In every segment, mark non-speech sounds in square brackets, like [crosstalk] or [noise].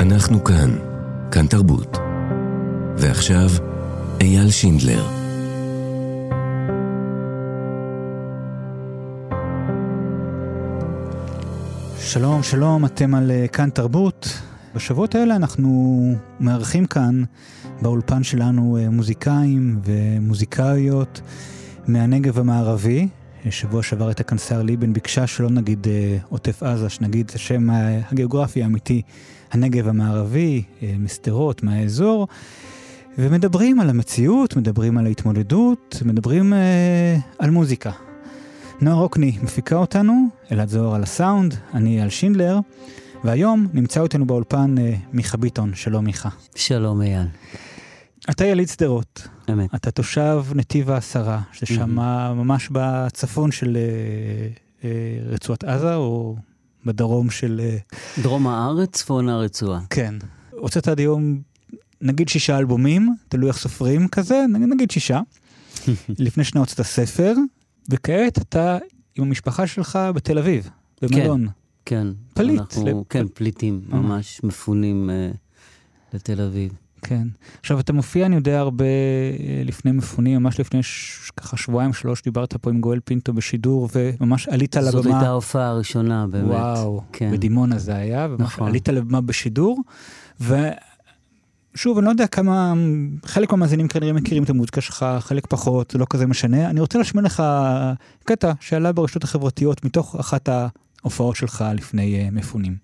אנחנו כאן, כאן תרבות. ועכשיו, אייל שינדלר. שלום, שלום, אתם על אה, כאן תרבות. בשבועות האלה אנחנו מארחים כאן באולפן שלנו אה, מוזיקאים ומוזיקאיות מהנגב המערבי. שבוע שעבר הייתה כאן שר ליבן, ביקשה שלא נגיד אה, עוטף עזה, שנגיד את השם הגיאוגרפי האמיתי, הנגב המערבי, משדרות, מהאזור. ומדברים על המציאות, מדברים על ההתמודדות, מדברים אה, על מוזיקה. נועה רוקני מפיקה אותנו, אלעד זוהר על הסאונד, אני אייל שינדלר, והיום נמצא אותנו באולפן אה, מיכה ביטון. שלום מיכה. שלום אייל. אתה יליד שדרות. אמת. אתה תושב נתיב העשרה, ששם mm-hmm. ממש בצפון של אה, אה, רצועת עזה, או בדרום של... אה... דרום הארץ, צפון הרצועה. כן. הוצאת עד היום נגיד שישה אלבומים, תלוי איך סופרים כזה, נגיד, נגיד שישה. [laughs] לפני שנה הוצאת ספר, וכעת אתה עם המשפחה שלך בתל אביב, במלון. כן, כן. פליט. אנחנו, לפ... כן, פליטים, ממש מפונים uh, לתל אביב. כן. עכשיו, אתה מופיע, אני יודע, הרבה אה, לפני מפונים, ממש לפני ש... ככה שבועיים, שלוש, דיברת פה עם גואל פינטו בשידור, וממש עלית לבמה. זאת הייתה ההופעה הראשונה, באמת. וואו, כן. בדימונה זה היה, וממש נכון. עלית לבמה בשידור, ו... שוב, אני לא יודע כמה, חלק מהמאזינים כנראה מכירים את המוזיקה שלך, חלק פחות, זה לא כזה משנה. אני רוצה להשמיע לך קטע שעלה ברשתות החברתיות מתוך אחת ההופעות שלך לפני uh, מפונים.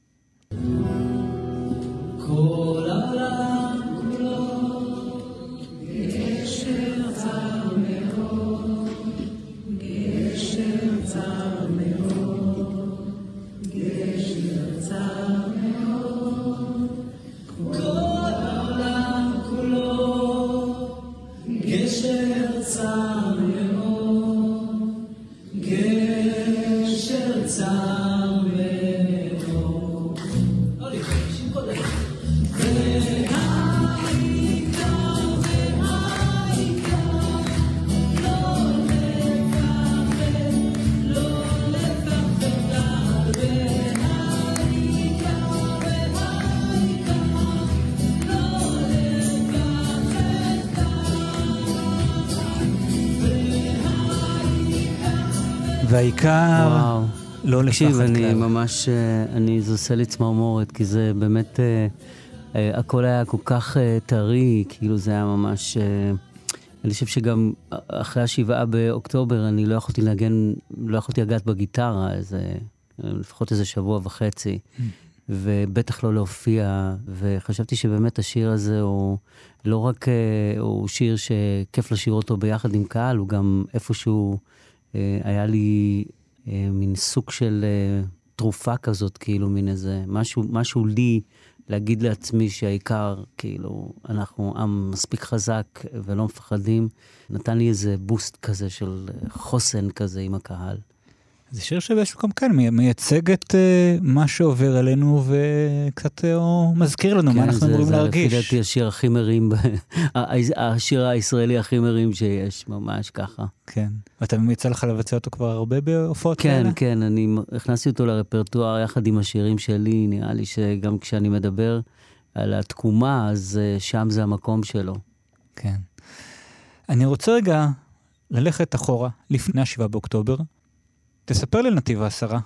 והעיקר וואו. לא לפחד כלל. תקשיב, אני ממש, אה, אני, זה עושה לי צמרמורת, כי זה באמת, אה, אה, הכל היה כל כך טרי, כאילו זה היה ממש... אני חושב שגם אחרי השבעה באוקטובר אני לא יכולתי לנגן, לא יכולתי לגעת בגיטרה איזה, לפחות איזה שבוע וחצי, mm. ובטח לא להופיע, וחשבתי שבאמת השיר הזה הוא לא רק, הוא שיר שכיף לשיר אותו ביחד עם קהל, הוא גם איפשהו... אה, היה לי אה, מין סוג של אה, תרופה כזאת, כאילו מין איזה, משהו, משהו לי להגיד לעצמי שהעיקר, כאילו, אנחנו עם מספיק חזק ולא מפחדים, נתן לי איזה בוסט כזה של חוסן כזה עם הקהל. זה שיר שבאיזשהו מקום כן מייצג את uh, מה שעובר עלינו וקצת uh, מזכיר לנו כן, מה אנחנו אמורים להרגיש. כן, זה לפי דעתי השיר הכי מרים, [laughs] השיר הישראלי הכי מרים שיש, ממש ככה. כן, ואתה יצא לך לבצע אותו כבר הרבה בהופעות כן, כאלה? כן, כן, אני הכנסתי אותו לרפרטואר יחד עם השירים שלי, נראה לי שגם כשאני מדבר על התקומה, אז uh, שם זה המקום שלו. כן. אני רוצה רגע ללכת אחורה, לפני ה-7 באוקטובר, תספר לי על נתיב העשרה.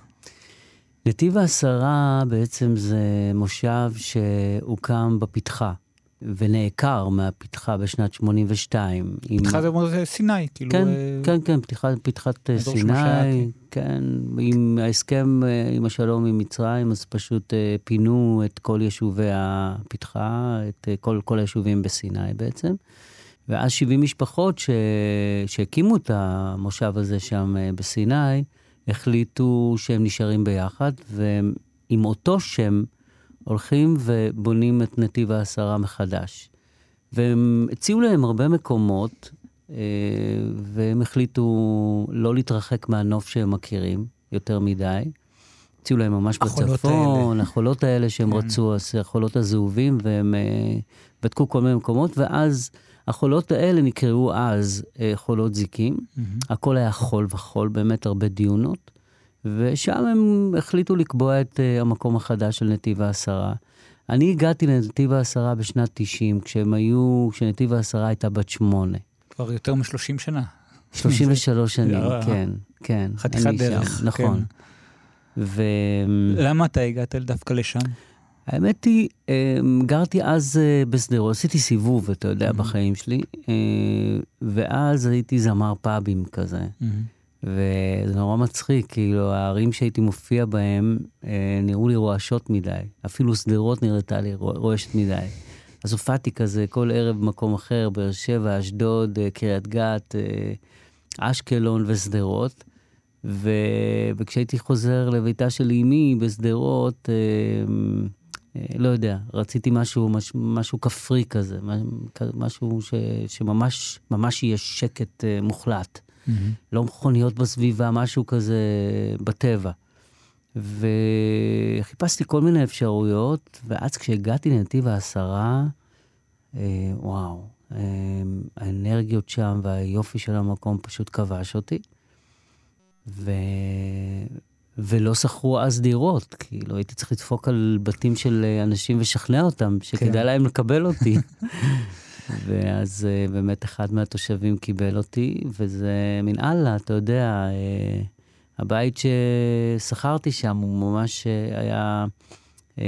נתיב העשרה בעצם זה מושב שהוקם בפתחה. ונעקר מהפתחה בשנת 82. פתחה זה אומר סיני, כאילו... כן, אה... כן, כן, פתיחת, פתחת אה, סיני, כן, עם ההסכם אה, עם השלום עם מצרים, אז פשוט פינו את כל יישובי הפתחה, את כל, כל היישובים בסיני בעצם. ואז 70 משפחות ש... שהקימו את המושב הזה שם בסיני, החליטו שהם נשארים ביחד, ועם אותו שם הולכים ובונים את נתיב העשרה מחדש. והם הציעו להם הרבה מקומות, אה, והם החליטו לא להתרחק מהנוף שהם מכירים יותר מדי. הציעו להם ממש בצפון, החולות האלה שהם כן. רצו, החולות הזהובים, והם uh, בדקו כל מיני מקומות, ואז החולות האלה נקראו אז uh, חולות זיקים. Mm-hmm. הכל היה חול וחול, באמת הרבה דיונות. ושם הם החליטו לקבוע את uh, המקום החדש של נתיב העשרה. אני הגעתי לנתיב העשרה בשנת 90, כשהם היו, כשנתיב העשרה הייתה בת שמונה. כבר יותר מ-30 שנה. 33 שנים, כן, כן. חתיכת דרך. שם, נכון. כן. ו... למה אתה הגעת דווקא לשם? האמת היא, אמ, גרתי אז אה, בשדרות, עשיתי סיבוב, אתה יודע, mm-hmm. בחיים שלי, אה, ואז הייתי זמר פאבים כזה. Mm-hmm. וזה נורא מצחיק, כאילו, הערים שהייתי מופיע בהם אה, נראו לי רועשות מדי. אפילו שדרות נראתה לי רועשת מדי. אז הופעתי כזה כל ערב במקום אחר, באר שבע, אשדוד, קריית גת, אשקלון ושדרות. ו... וכשהייתי חוזר לביתה של אמי בשדרות, אה, לא יודע, רציתי משהו, מש, משהו כפרי כזה, משהו ש, שממש ממש יהיה שקט uh, מוחלט. Mm-hmm. לא מכוניות בסביבה, משהו כזה בטבע. וחיפשתי כל מיני אפשרויות, ואז כשהגעתי לנתיב העשרה, אה, וואו, אה, האנרגיות שם והיופי של המקום פשוט כבש אותי. ו... ולא שכרו אז דירות, כאילו הייתי צריך לדפוק על בתים של אה, אנשים ושכנע אותם שכדאי כן. להם לקבל [laughs] אותי. ואז uh, באמת אחד מהתושבים קיבל אותי, וזה מן אללה, אתה יודע, uh, הבית ששכרתי שם הוא ממש היה uh,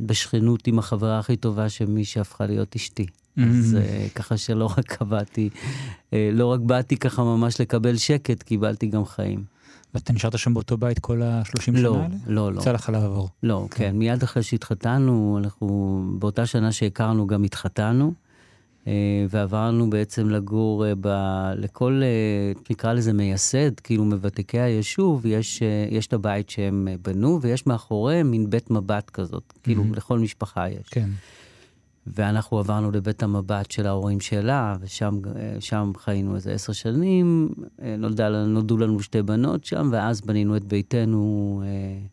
בשכנות עם החברה הכי טובה של מי שהפכה להיות אשתי. Mm-hmm. אז ככה שלא רק [laughs] קבעתי, לא רק באתי ככה ממש לקבל שקט, קיבלתי גם חיים. ואתה נשארת שם באותו בית כל השלושים לא, שנה האלה? לא, לא. יצא לך לעבור. לא, כן. כן. מיד אחרי שהתחתנו, אנחנו, באותה שנה שהכרנו גם התחתנו, אה, ועברנו בעצם לגור ב, לכל, אה, נקרא לזה מייסד, כאילו מוותיקי היישוב, יש, אה, יש את הבית שהם בנו, ויש מאחוריהם מין בית מבט כזאת, כאילו mm-hmm. לכל משפחה יש. כן. ואנחנו עברנו לבית המבט של ההורים שלה, ושם חיינו איזה עשר שנים. אה, נולדה, נולדו לנו שתי בנות שם, ואז בנינו את ביתנו אה,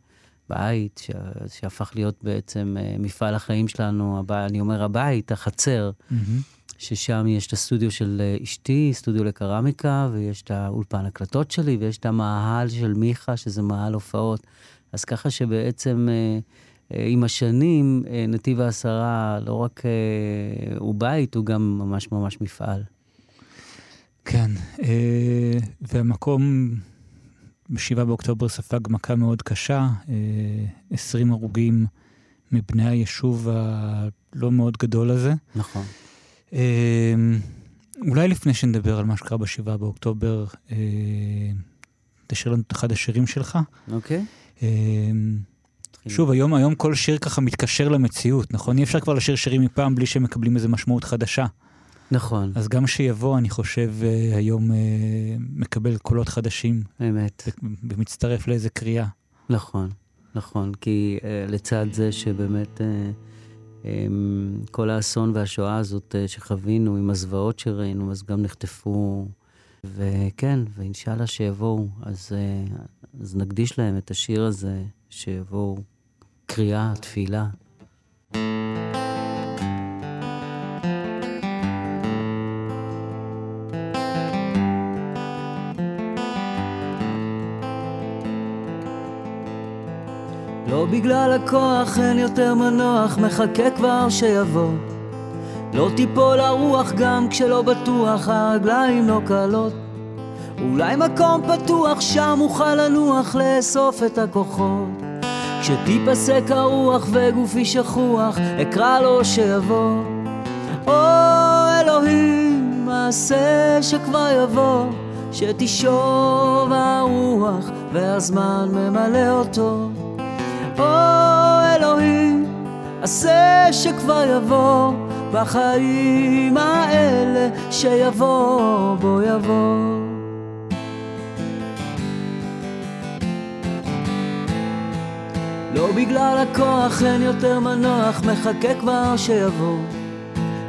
בית, ש, שהפך להיות בעצם אה, מפעל החיים שלנו, הבא, אני אומר הבית, החצר, mm-hmm. ששם יש את הסטודיו של אשתי, סטודיו לקרמיקה, ויש את האולפן הקלטות שלי, ויש את המאהל של מיכה, שזה מאהל הופעות. אז ככה שבעצם... אה, אה, עם השנים, אה, נתיב העשרה לא רק אה, הוא בית, הוא גם ממש ממש מפעל. כן, והמקום ב-7 באוקטובר ספג מכה מאוד קשה, 20 הרוגים מבני היישוב הלא מאוד גדול הזה. נכון. אולי לפני שנדבר על מה שקרה ב-7 באוקטובר, תשאיר לנו את אחד השירים שלך. אוקיי. Okay. שוב, היום, היום כל שיר ככה מתקשר למציאות, נכון? אי אפשר כבר לשיר שירים מפעם בלי שהם מקבלים איזו משמעות חדשה. נכון. אז גם שיבוא, אני חושב, אה, היום אה, מקבל קולות חדשים. אמת. ומצטרף לאיזה קריאה. נכון, נכון, כי אה, לצד זה שבאמת כל האסון והשואה הזאת שחווינו, עם הזוועות שראינו, אז גם נחטפו, וכן, ואינשאללה שיבואו, אז, אז נקדיש להם את השיר הזה, שיבואו קריאה, תפילה. לא בגלל הכוח אין יותר מנוח, מחכה כבר שיבוא. לא תיפול הרוח גם כשלא בטוח, הרגליים לא קלות. אולי מקום פתוח שם אוכל לנוח, לאסוף את הכוחות. כשתיפסק הרוח וגופי שכוח, אקרא לו שיבוא. או אלוהים, מעשה שכבר יבוא, שתשוב הרוח והזמן ממלא אותו. או אלוהים, עשה שכבר יבוא, בחיים האלה שיבוא בו יבוא. לא בגלל הכוח אין יותר מנוח, מחכה כבר שיבוא.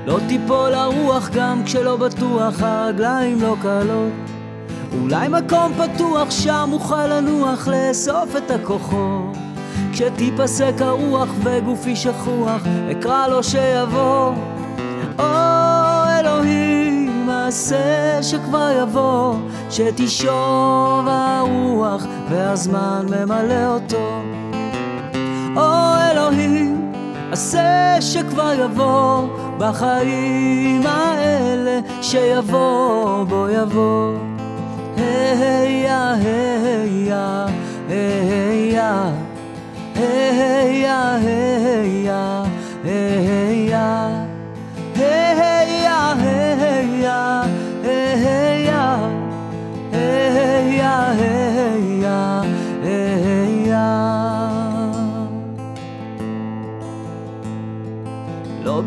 לא תיפול הרוח גם כשלא בטוח, הרגליים לא קלות. אולי מקום פתוח שם אוכל לנוח, לאסוף את הכוחות. כשתיפסק הרוח וגופי שכוח, אקרא לו שיבוא. או אלוהים, מעשה שכבר יבוא, שתשוב הרוח והזמן ממלא אותו. או אלוהים, עשה שכבר יבוא בחיים האלה, שיבוא בוא יבוא. יא היי יא היי יא היי יא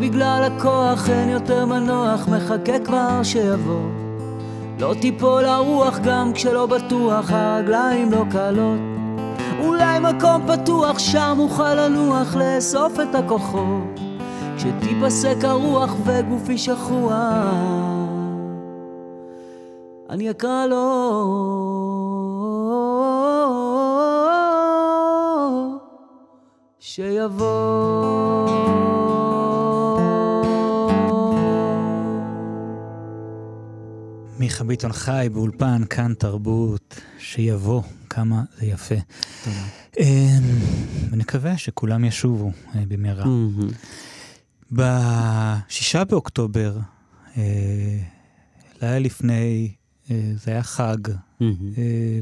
בגלל הכוח אין יותר מנוח, מחכה כבר שיבוא. לא תיפול הרוח גם כשלא בטוח, הרגליים לא קלות. אולי מקום פתוח, שם אוכל לנוח, לאסוף את הכוחות. כשתיפסק הרוח וגופי שכוח, אני אקרא לו. שיבוא. מיכה ביטון חי באולפן, כאן תרבות, שיבוא, כמה זה יפה. תודה. אמ, ונקווה שכולם ישובו אה, במהרה. בשישה באוקטובר, אה, לילה לפני, אה, זה היה חג,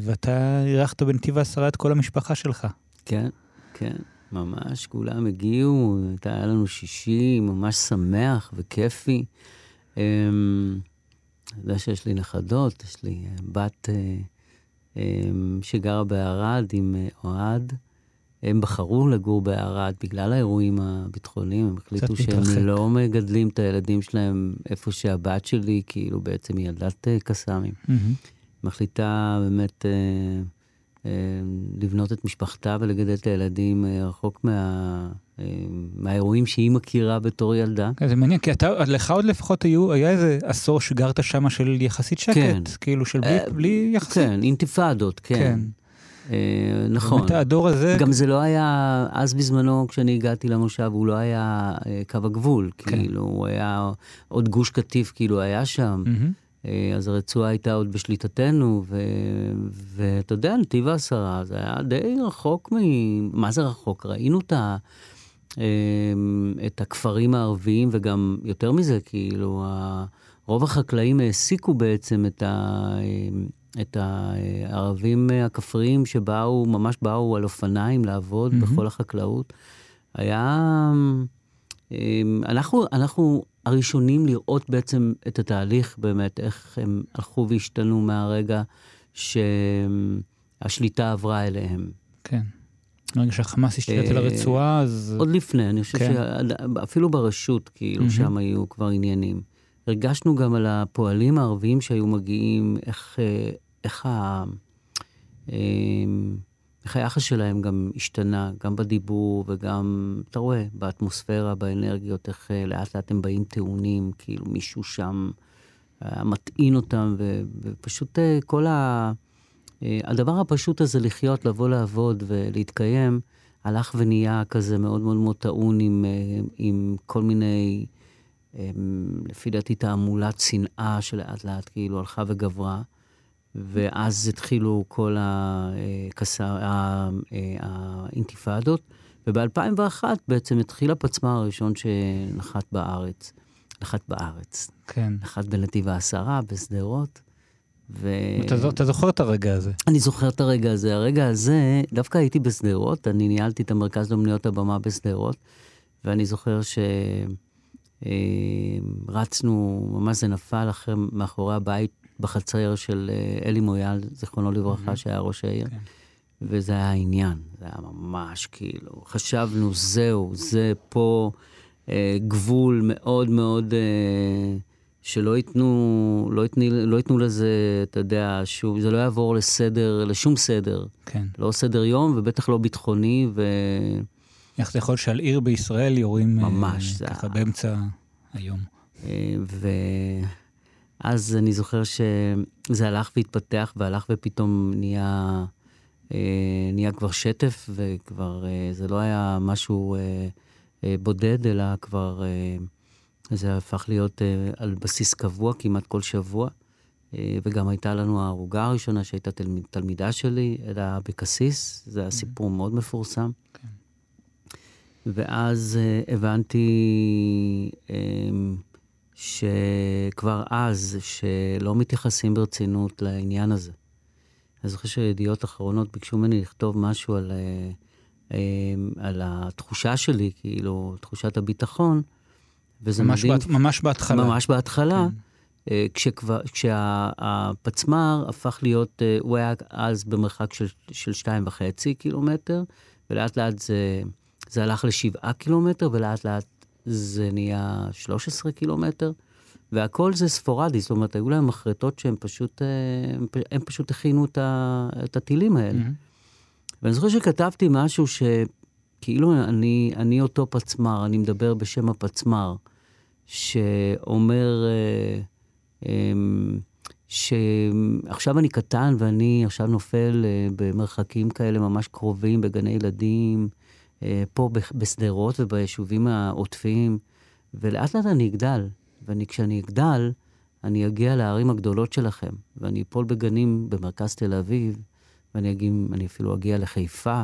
ואתה אירחת בנתיב העשרה את כל המשפחה שלך. כן, כן, ממש, כולם הגיעו, היה לנו שישי ממש שמח וכיפי. אני יודע שיש לי נכדות, יש לי אה, בת אה, אמ, שגרה בערד עם אה, אוהד. הם בחרו לגור בערד בגלל האירועים הביטחוניים, הם החליטו מתרחק. שהם לא מגדלים את הילדים שלהם איפה שהבת שלי, כאילו בעצם היא ילדת אה, קסאמים. מהמם. מחליטה באמת אה, אה, לבנות את משפחתה ולגדל את הילדים אה, רחוק מה, אה, מהאירועים שהיא מכירה בתור ילדה. כן, זה מעניין, כי אתה, לך עוד לפחות היו, היה איזה עשור שגרת שם של יחסית שקט, כן. כאילו של בלי, אה, בלי יחסית. כן, אינתיפאדות, כן. כן. אה, נכון. באמת הדור הזה, גם זה לא היה, אז בזמנו, כשאני הגעתי למושב, הוא לא היה אה, קו הגבול. כן. כאילו, הוא היה, עוד גוש קטיף כאילו היה שם. אה, אז הרצועה הייתה עוד בשליטתנו, ו... ואתה יודע, נתיב העשרה, זה היה די רחוק מ... מה זה רחוק? ראינו את, ה... אה, את הכפרים הערביים, וגם יותר מזה, כאילו. רוב החקלאים העסיקו בעצם את, ה... את הערבים הכפריים שבאו, ממש באו על אופניים לעבוד מהמם. בכל החקלאות. היה... אמ, אנחנו, אנחנו הראשונים לראות בעצם את התהליך, באמת, איך הם הלכו והשתנו מהרגע שהשליטה עברה אליהם. כן. ברגע שהחמאס השתלט על אה, הרצועה, אז... עוד לפני, אני חושב כן. שאפילו ברשות, כאילו. שם היו כבר עניינים. הרגשנו גם על הפועלים הערביים שהיו מגיעים, איך, אה, איך, ה, אה, איך היחס שלהם גם השתנה, גם בדיבור וגם, אתה רואה, באטמוספירה, באנרגיות, איך לאט לאט הם באים טעונים, כאילו מישהו שם מטעין אותם, ופשוט כל ה... אה, הדבר הפשוט הזה, לחיות, לבוא לעבוד ולהתקיים, הלך ונהיה כזה מאוד מאוד מאוד טעון עם, אה, עם כל מיני, אה, לפי דעתי, תעמולת שנאה שלאט לאט כאילו הלכה וגברה. ואז התחילו כל הכסה- ה- אה, האינתיפאדות, וב-2001 בעצם התחיל הפצמ"ר הראשון שנחת בארץ. נחת בארץ. כן. נחת בנתיב העשרה, בשדרות. ו... אתה זו- אתה זוכר את הרגע הזה. אני זוכר את הרגע הזה. הרגע הזה, דווקא הייתי בשדרות, אני ניהלתי את המרכז לאומניות הבמה בשדרות, ואני זוכר שרצנו, ממש זה נפל אחרי, מאחורי הבית בחצר של אה, אלי מויאל, זיכרונו לברכה, שהיה ראש העיר. כן. וזה היה העניין, זה היה ממש כאילו, חשבנו, זהו, זה פה אה, גבול מאוד מאוד, אה, שלא ייתנו, לא ייתנו, לא ייתנו לזה, אתה יודע, שוב, זה לא יעבור לסדר, לשום סדר. כן. לא סדר יום ובטח לא ביטחוני, ו... איך זה יכול שעל עיר בישראל יורים אה, ממש, זה ככה באמצע היום. אה, ואז אני זוכר שזה הלך והתפתח, והלך ופתאום נהיה, אה, נהיה כבר שטף, וכבר אה, זה לא היה משהו אה, אה, בודד, אלא כבר אה, זה הפך להיות אה, על בסיס קבוע כמעט כל שבוע. אה, וגם הייתה לנו ההרוגה הראשונה שהייתה תלמיד, תלמידה שלי, אלא אבקסיס, זה היה סיפור מאוד מפורסם. כן. ואז uh, הבנתי um, שכבר אז, שלא מתייחסים ברצינות לעניין הזה. אני זוכר שידיעות אחרונות ביקשו ממני לכתוב משהו על, um, על התחושה שלי, כאילו, תחושת הביטחון, וזה ממש מדהים. בת, ממש בהתחלה. ממש בהתחלה. כן. אה, כשכבר, כשהפצמ"ר הפך להיות, אה, הוא היה אז במרחק של, של שתיים וחצי קילומטר, ולאט לאט זה, זה הלך לשבעה קילומטר, ולאט לאט זה נהיה 13 קילומטר, והכל זה ספורדי, זאת אומרת, היו להם מחרטות שהם פשוט, אה, הם, הם פשוט הכינו את, ה, את הטילים האלה. Mm-hmm. ואני זוכר שכתבתי משהו שכאילו אני, אני אותו פצמ"ר, אני מדבר בשם הפצמ"ר, שאומר... אמ, שעכשיו אני קטן ואני עכשיו נופל אה, במרחקים כאלה ממש קרובים, בגני ילדים, אה, פה בשדרות וביישובים העוטפים, ולאט לאט אני אגדל. וכשאני אגדל, אני אגיע לערים הגדולות שלכם, ואני אפול בגנים במרכז תל אביב, ואני אגיע, אני אפילו אגיע לחיפה,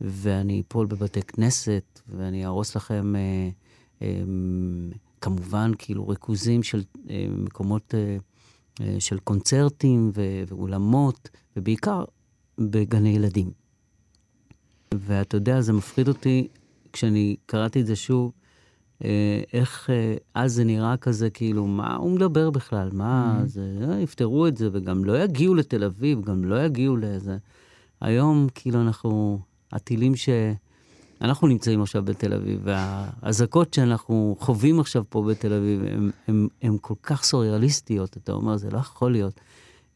ואני אפול בבתי כנסת, ואני אהרוס לכם אה, אה, כמובן, כאילו, ריכוזים של אה, מקומות אה, אה, של קונצרטים ו- ואולמות, ובעיקר בגני ילדים. ואתה יודע, זה מפחיד אותי, כשאני קראתי את זה שוב, אה, איך אה, אז זה נראה כזה, כאילו, מה הוא מדבר בכלל? מה mm-hmm. זה, אה, יפתרו את זה, וגם לא יגיעו לתל אביב, גם לא יגיעו לזה. היום, כאילו, אנחנו, הטילים ש... אנחנו נמצאים עכשיו בתל אביב, והאזעקות שאנחנו חווים עכשיו פה בתל אביב, הן כל כך סוריאליסטיות, אתה אומר, זה לא יכול להיות.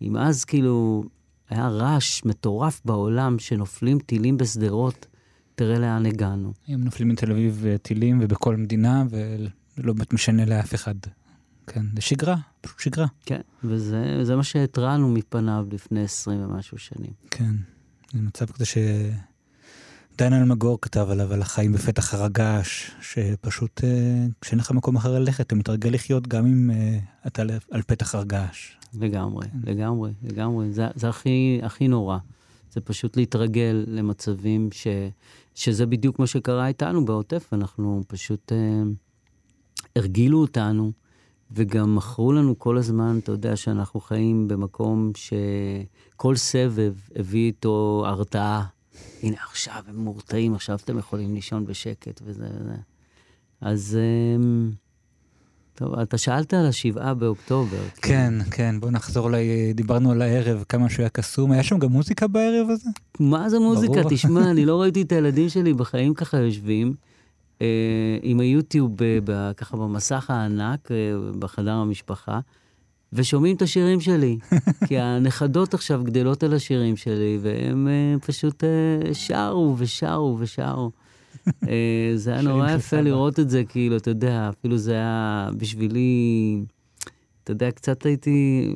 אם אז כאילו היה רעש מטורף בעולם שנופלים טילים בשדרות, תראה לאן הגענו. היום נופלים מתל אביב אה, טילים ובכל מדינה, ולא משנה לאף אחד. כן, זה שגרה, פשוט שגרה. כן, וזה מה שהתרענו מפניו לפני 20 ומשהו שנים. כן, זה מצב כזה ש... דן אלמגור כתב עליו, על החיים בפתח הר הגעש, שפשוט אה, כשאין לך מקום אחר ללכת, אתה מתרגל לחיות גם אם אה, אתה על פתח הר געש. לגמרי, כן. לגמרי, לגמרי. זה, זה הכי, הכי נורא. זה פשוט להתרגל למצבים ש, שזה בדיוק מה שקרה איתנו בעוטף. אנחנו פשוט... אה, הרגילו אותנו, וגם מכרו לנו כל הזמן, אתה יודע, שאנחנו חיים במקום שכל סבב הביא איתו הרתעה. הנה עכשיו הם מורתעים, עכשיו אתם יכולים לישון בשקט וזה וזה. אז אמ, טוב, אתה שאלת על השבעה באוקטובר. כן, כן, כן, בוא נחזור ל... דיברנו על הערב, כמה שהוא היה קסום. היה שם גם מוזיקה בערב הזה? מה זה מוזיקה? ברור. תשמע, [laughs] אני לא ראיתי את הילדים שלי בחיים ככה יושבים. אה, עם היוטיוב ב, ככה במסך הענק אה, בחדר המשפחה. ושומעים את השירים שלי. [laughs] כי הנכדות עכשיו גדלות על השירים שלי, והם uh, פשוט uh, שרו ושרו ושרו. uh, [laughs] זה היה נורא יפה לראות את זה, כאילו, אתה יודע, אפילו זה היה בשבילי, אתה יודע, קצת הייתי,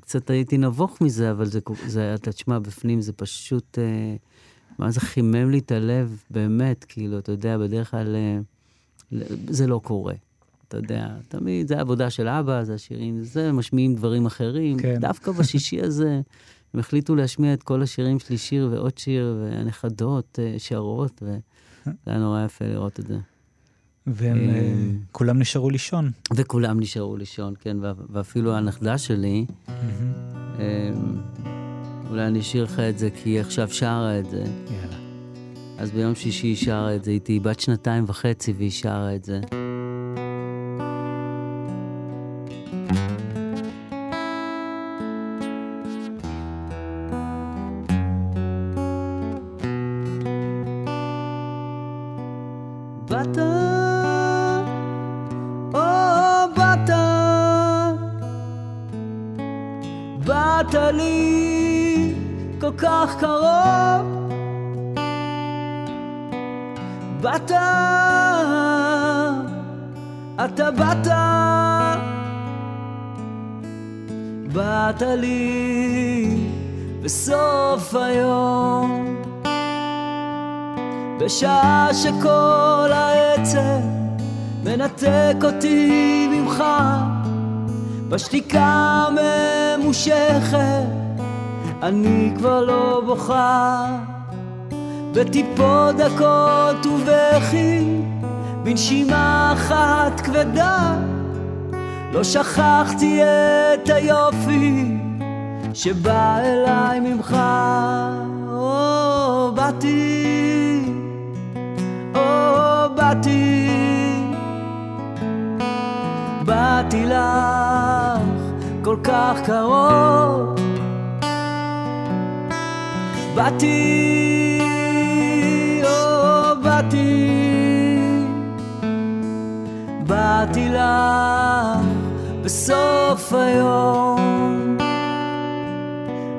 קצת הייתי נבוך מזה, אבל זה, זה אתה תשמע, בפנים זה פשוט, uh, מה זה חימם לי את הלב, באמת, כאילו, אתה יודע, בדרך כלל uh, זה לא קורה. אתה יודע, תמיד זה עבודה של אבא, זה השירים, זה, משמיעים דברים אחרים. כן. דווקא בשישי הזה, הם החליטו להשמיע את כל השירים שלי, שיר ועוד שיר, והנכדות אה, שרות, וזה היה נורא יפה לראות את זה. והם אה, אה, כולם נשארו לישון. וכולם נשארו לישון, כן, ואפילו הנכדה שלי, אולי אני אשאיר לך את זה, כי היא עכשיו שרה את זה. יאללה. אז ביום שישי היא שרה את זה, היא בת שנתיים וחצי והיא שרה את זה. שכל העצב מנתק אותי ממך, בשתיקה ממושכת אני כבר לא בוכה, בטיפות דקות ובכי, בנשימה אחת כבדה, לא שכחתי את היופי שבא אליי ממך. או, באתי, או, באתי, באתי לך כל כך קרוב. באתי, או, באתי, באתי לך בסוף היום.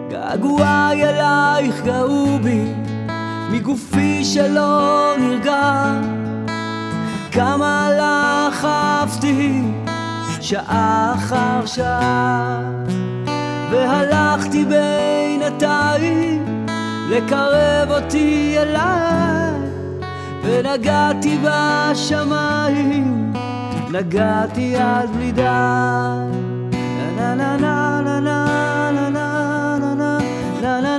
געגועי אלייך גאו בי, מגופי שלא נרגע. כמה אהבתי, שעה אחר שעה. והלכתי בינתיים לקרב אותי אליי, ונגעתי בשמיים, נגעתי עד בלי די. נה נה נה נה נה נה נה נה נה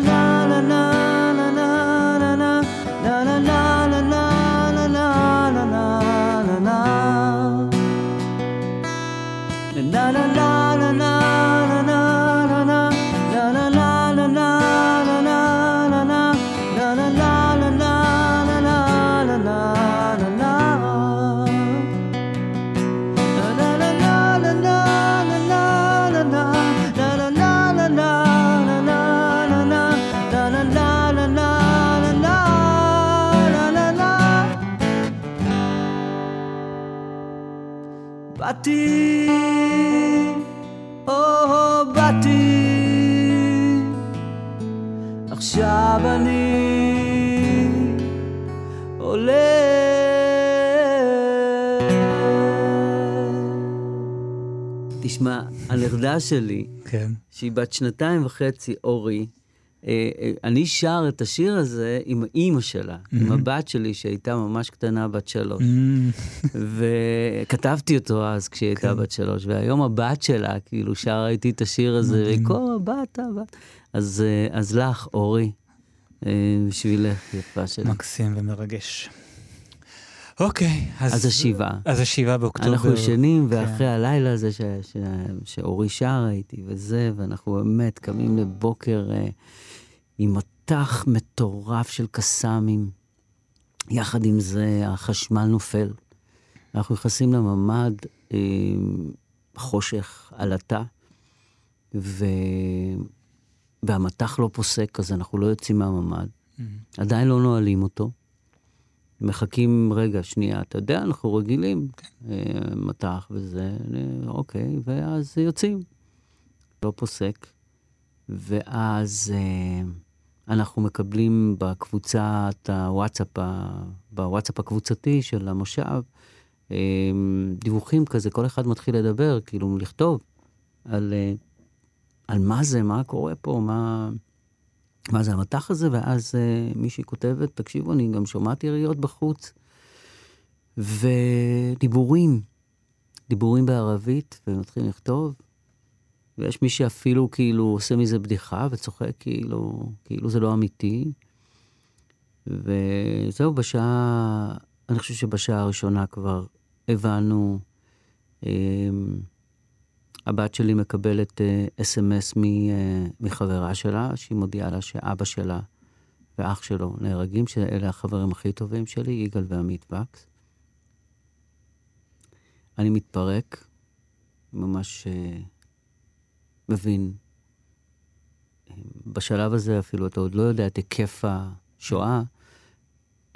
באתי, או באתי, עכשיו אני עולה. תשמע, הנכדה שלי, כן. שהיא בת שנתיים וחצי, אורי, אני שר את השיר הזה עם אימא שלה, עם הבת שלי שהייתה ממש קטנה, בת שלוש. Mm, וכתבתי אותו אז כשהיא הייתה בת שלוש, והיום הבת שלה כאילו שרה איתי את השיר הזה, מדהים. וכל הבת, הבת. אז, אה, אז לך, אורי, אה, בשבילך, יפה שלי. מקסים ומרגש. אוקיי, אז... אז השבעה. אז השבעה באוקטובר. אנחנו ישנים, כן. ואחרי הלילה הזה ש, ש, שאורי שרה איתי וזה, ואנחנו באמת קמים לבוקר אה, עם מטח מטורף של קסאמים. יחד עם זה, החשמל נופל. אנחנו נכנסים לממ"ד, אה, חושך, עלטה, ו... והמטח לא פוסק, אז אנחנו לא יוצאים מהממ"ד. Mm. עדיין לא נועלים אותו. מחכים, רגע, שנייה, אתה יודע, אנחנו רגילים, אה, מטח וזה, אה, אוקיי, ואז יוצאים. לא פוסק. ואז אה, אנחנו מקבלים בקבוצת הוואטסאפ, בוואטסאפ הקבוצתי של המושב, אה, דיווחים כזה, כל אחד מתחיל לדבר, כאילו, לכתוב על, אה, על מה זה, מה קורה פה, מה... מה זה המטח הזה, ואז uh, מישהי כותבת, תקשיבו, אני גם שומעת יריות בחוץ. ודיבורים, דיבורים בערבית, ומתחילים לכתוב, ויש מי שאפילו כאילו עושה מזה בדיחה וצוחק כאילו, כאילו זה לא אמיתי. וזהו, בשעה, אני חושב שבשעה הראשונה כבר הבנו, um, הבת שלי מקבלת אס.אם.אס מחברה שלה, שהיא מודיעה לה שאבא שלה ואח שלו נהרגים, שאלה החברים הכי טובים שלי, יגאל ועמית וקס. אני מתפרק, ממש uh, מבין. בשלב הזה אפילו אתה עוד לא יודע את היקף השואה,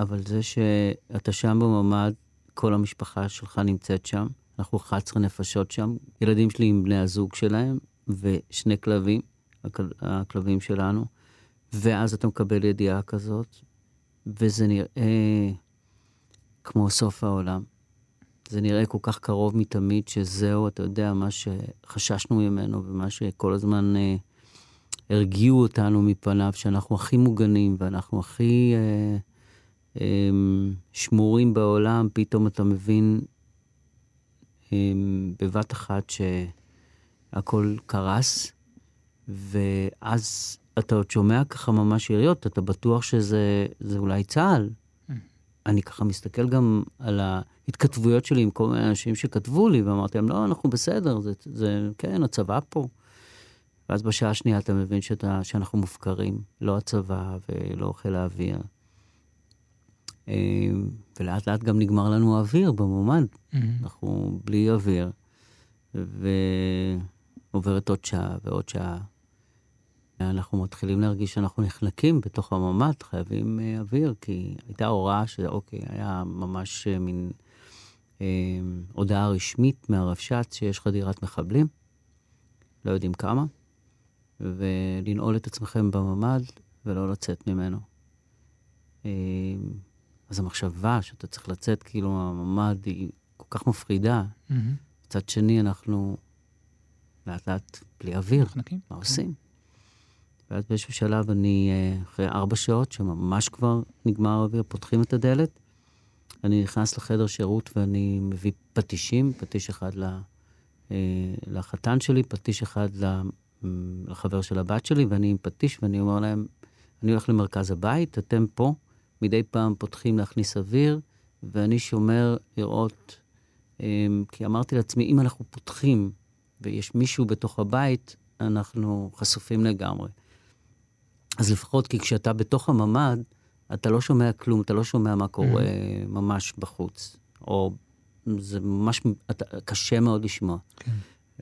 אבל זה שאתה שם בממ"ד, כל המשפחה שלך נמצאת שם. אנחנו 11 נפשות שם, ילדים שלי עם בני הזוג שלהם, ושני כלבים, הכל- הכלבים שלנו, ואז אתה מקבל ידיעה כזאת, וזה נראה כמו סוף העולם. זה נראה כל כך קרוב מתמיד, שזהו, אתה יודע, מה שחששנו ממנו, ומה שכל הזמן אה, הרגיעו אותנו מפניו, שאנחנו הכי מוגנים, ואנחנו הכי אה, אה, שמורים בעולם, פתאום אתה מבין אמ, בבת אחת שהכל קרס, ואז אתה עוד שומע ככה ממש יריות, אתה בטוח שזה אולי צה"ל. אני ככה מסתכל גם על ההתכתבויות שלי עם כל מיני אנשים שכתבו לי, ואמרתי להם, לא, אנחנו בסדר, זה, זה כן, הצבא פה. ואז בשעה השנייה אתה מבין שאתה, שאנחנו מופקרים, לא הצבא ולא חיל האוויר. אה, ולאט לאט גם נגמר לנו האוויר במומד. Mm-hmm. אנחנו בלי אוויר, ועוברת עוד שעה ועוד שעה. אנחנו מתחילים להרגיש שאנחנו נחנקים בתוך הממ"ד, חייבים uh, אוויר, כי הייתה הוראה שאוקיי, היה ממש uh, מין uh, הודעה רשמית מהרבש"ץ שיש חדירת מחבלים, לא יודעים כמה, ולנעול את עצמכם בממ"ד ולא לצאת ממנו. Uh, אז המחשבה שאתה צריך לצאת כאילו מהממ"ד היא כל כך מפחידה. Mm-hmm. מצד שני, אנחנו לאט לאט בלי אוויר, נחנקים. מה עושים? ואז באיזשהו שלב אני, אה, אחרי ארבע שעות, שממש כבר נגמר האוויר, פותחים את הדלת, אני נכנס לחדר שירות ואני מביא פטישים, פטיש אחד אה, לחתן שלי, פטיש אחד לחבר של הבת שלי, ואני עם פטיש, ואני אומר להם, אני הולך למרכז הבית, אתם פה, מדי פעם פותחים להכניס אוויר, ואני שומר לראות, אה, כי אמרתי לעצמי, אם אנחנו פותחים ויש מישהו בתוך הבית, אנחנו חשופים לגמרי. אז לפחות כי כשאתה בתוך הממ"ד, אתה לא שומע כלום, אתה לא שומע מה קורה mm. ממש בחוץ. או זה ממש, אתה, קשה מאוד לשמוע. כן.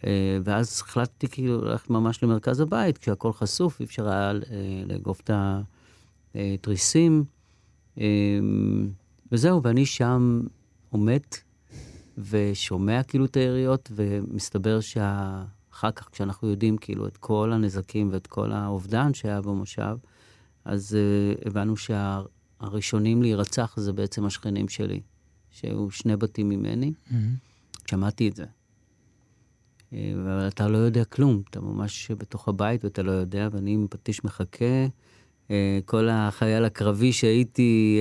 אה, ואז החלטתי כאילו ללכת ממש למרכז הבית, כשהכול חשוף, אי אפשר היה אה, לאגוף את התריסים. אה, וזהו, ואני שם עומד ושומע כאילו את היריות, ומסתבר שה... אחר כך, כשאנחנו יודעים כאילו את כל הנזקים ואת כל האובדן שהיה במושב, אז uh, הבנו שהראשונים שה, להירצח זה בעצם השכנים שלי, שהיו שני בתים ממני. Mm-hmm. שמעתי את זה. Uh, אבל אתה לא יודע כלום, אתה ממש בתוך הבית ואתה לא יודע, ואני עם פטיש מחכה. Uh, כל החייל הקרבי שהייתי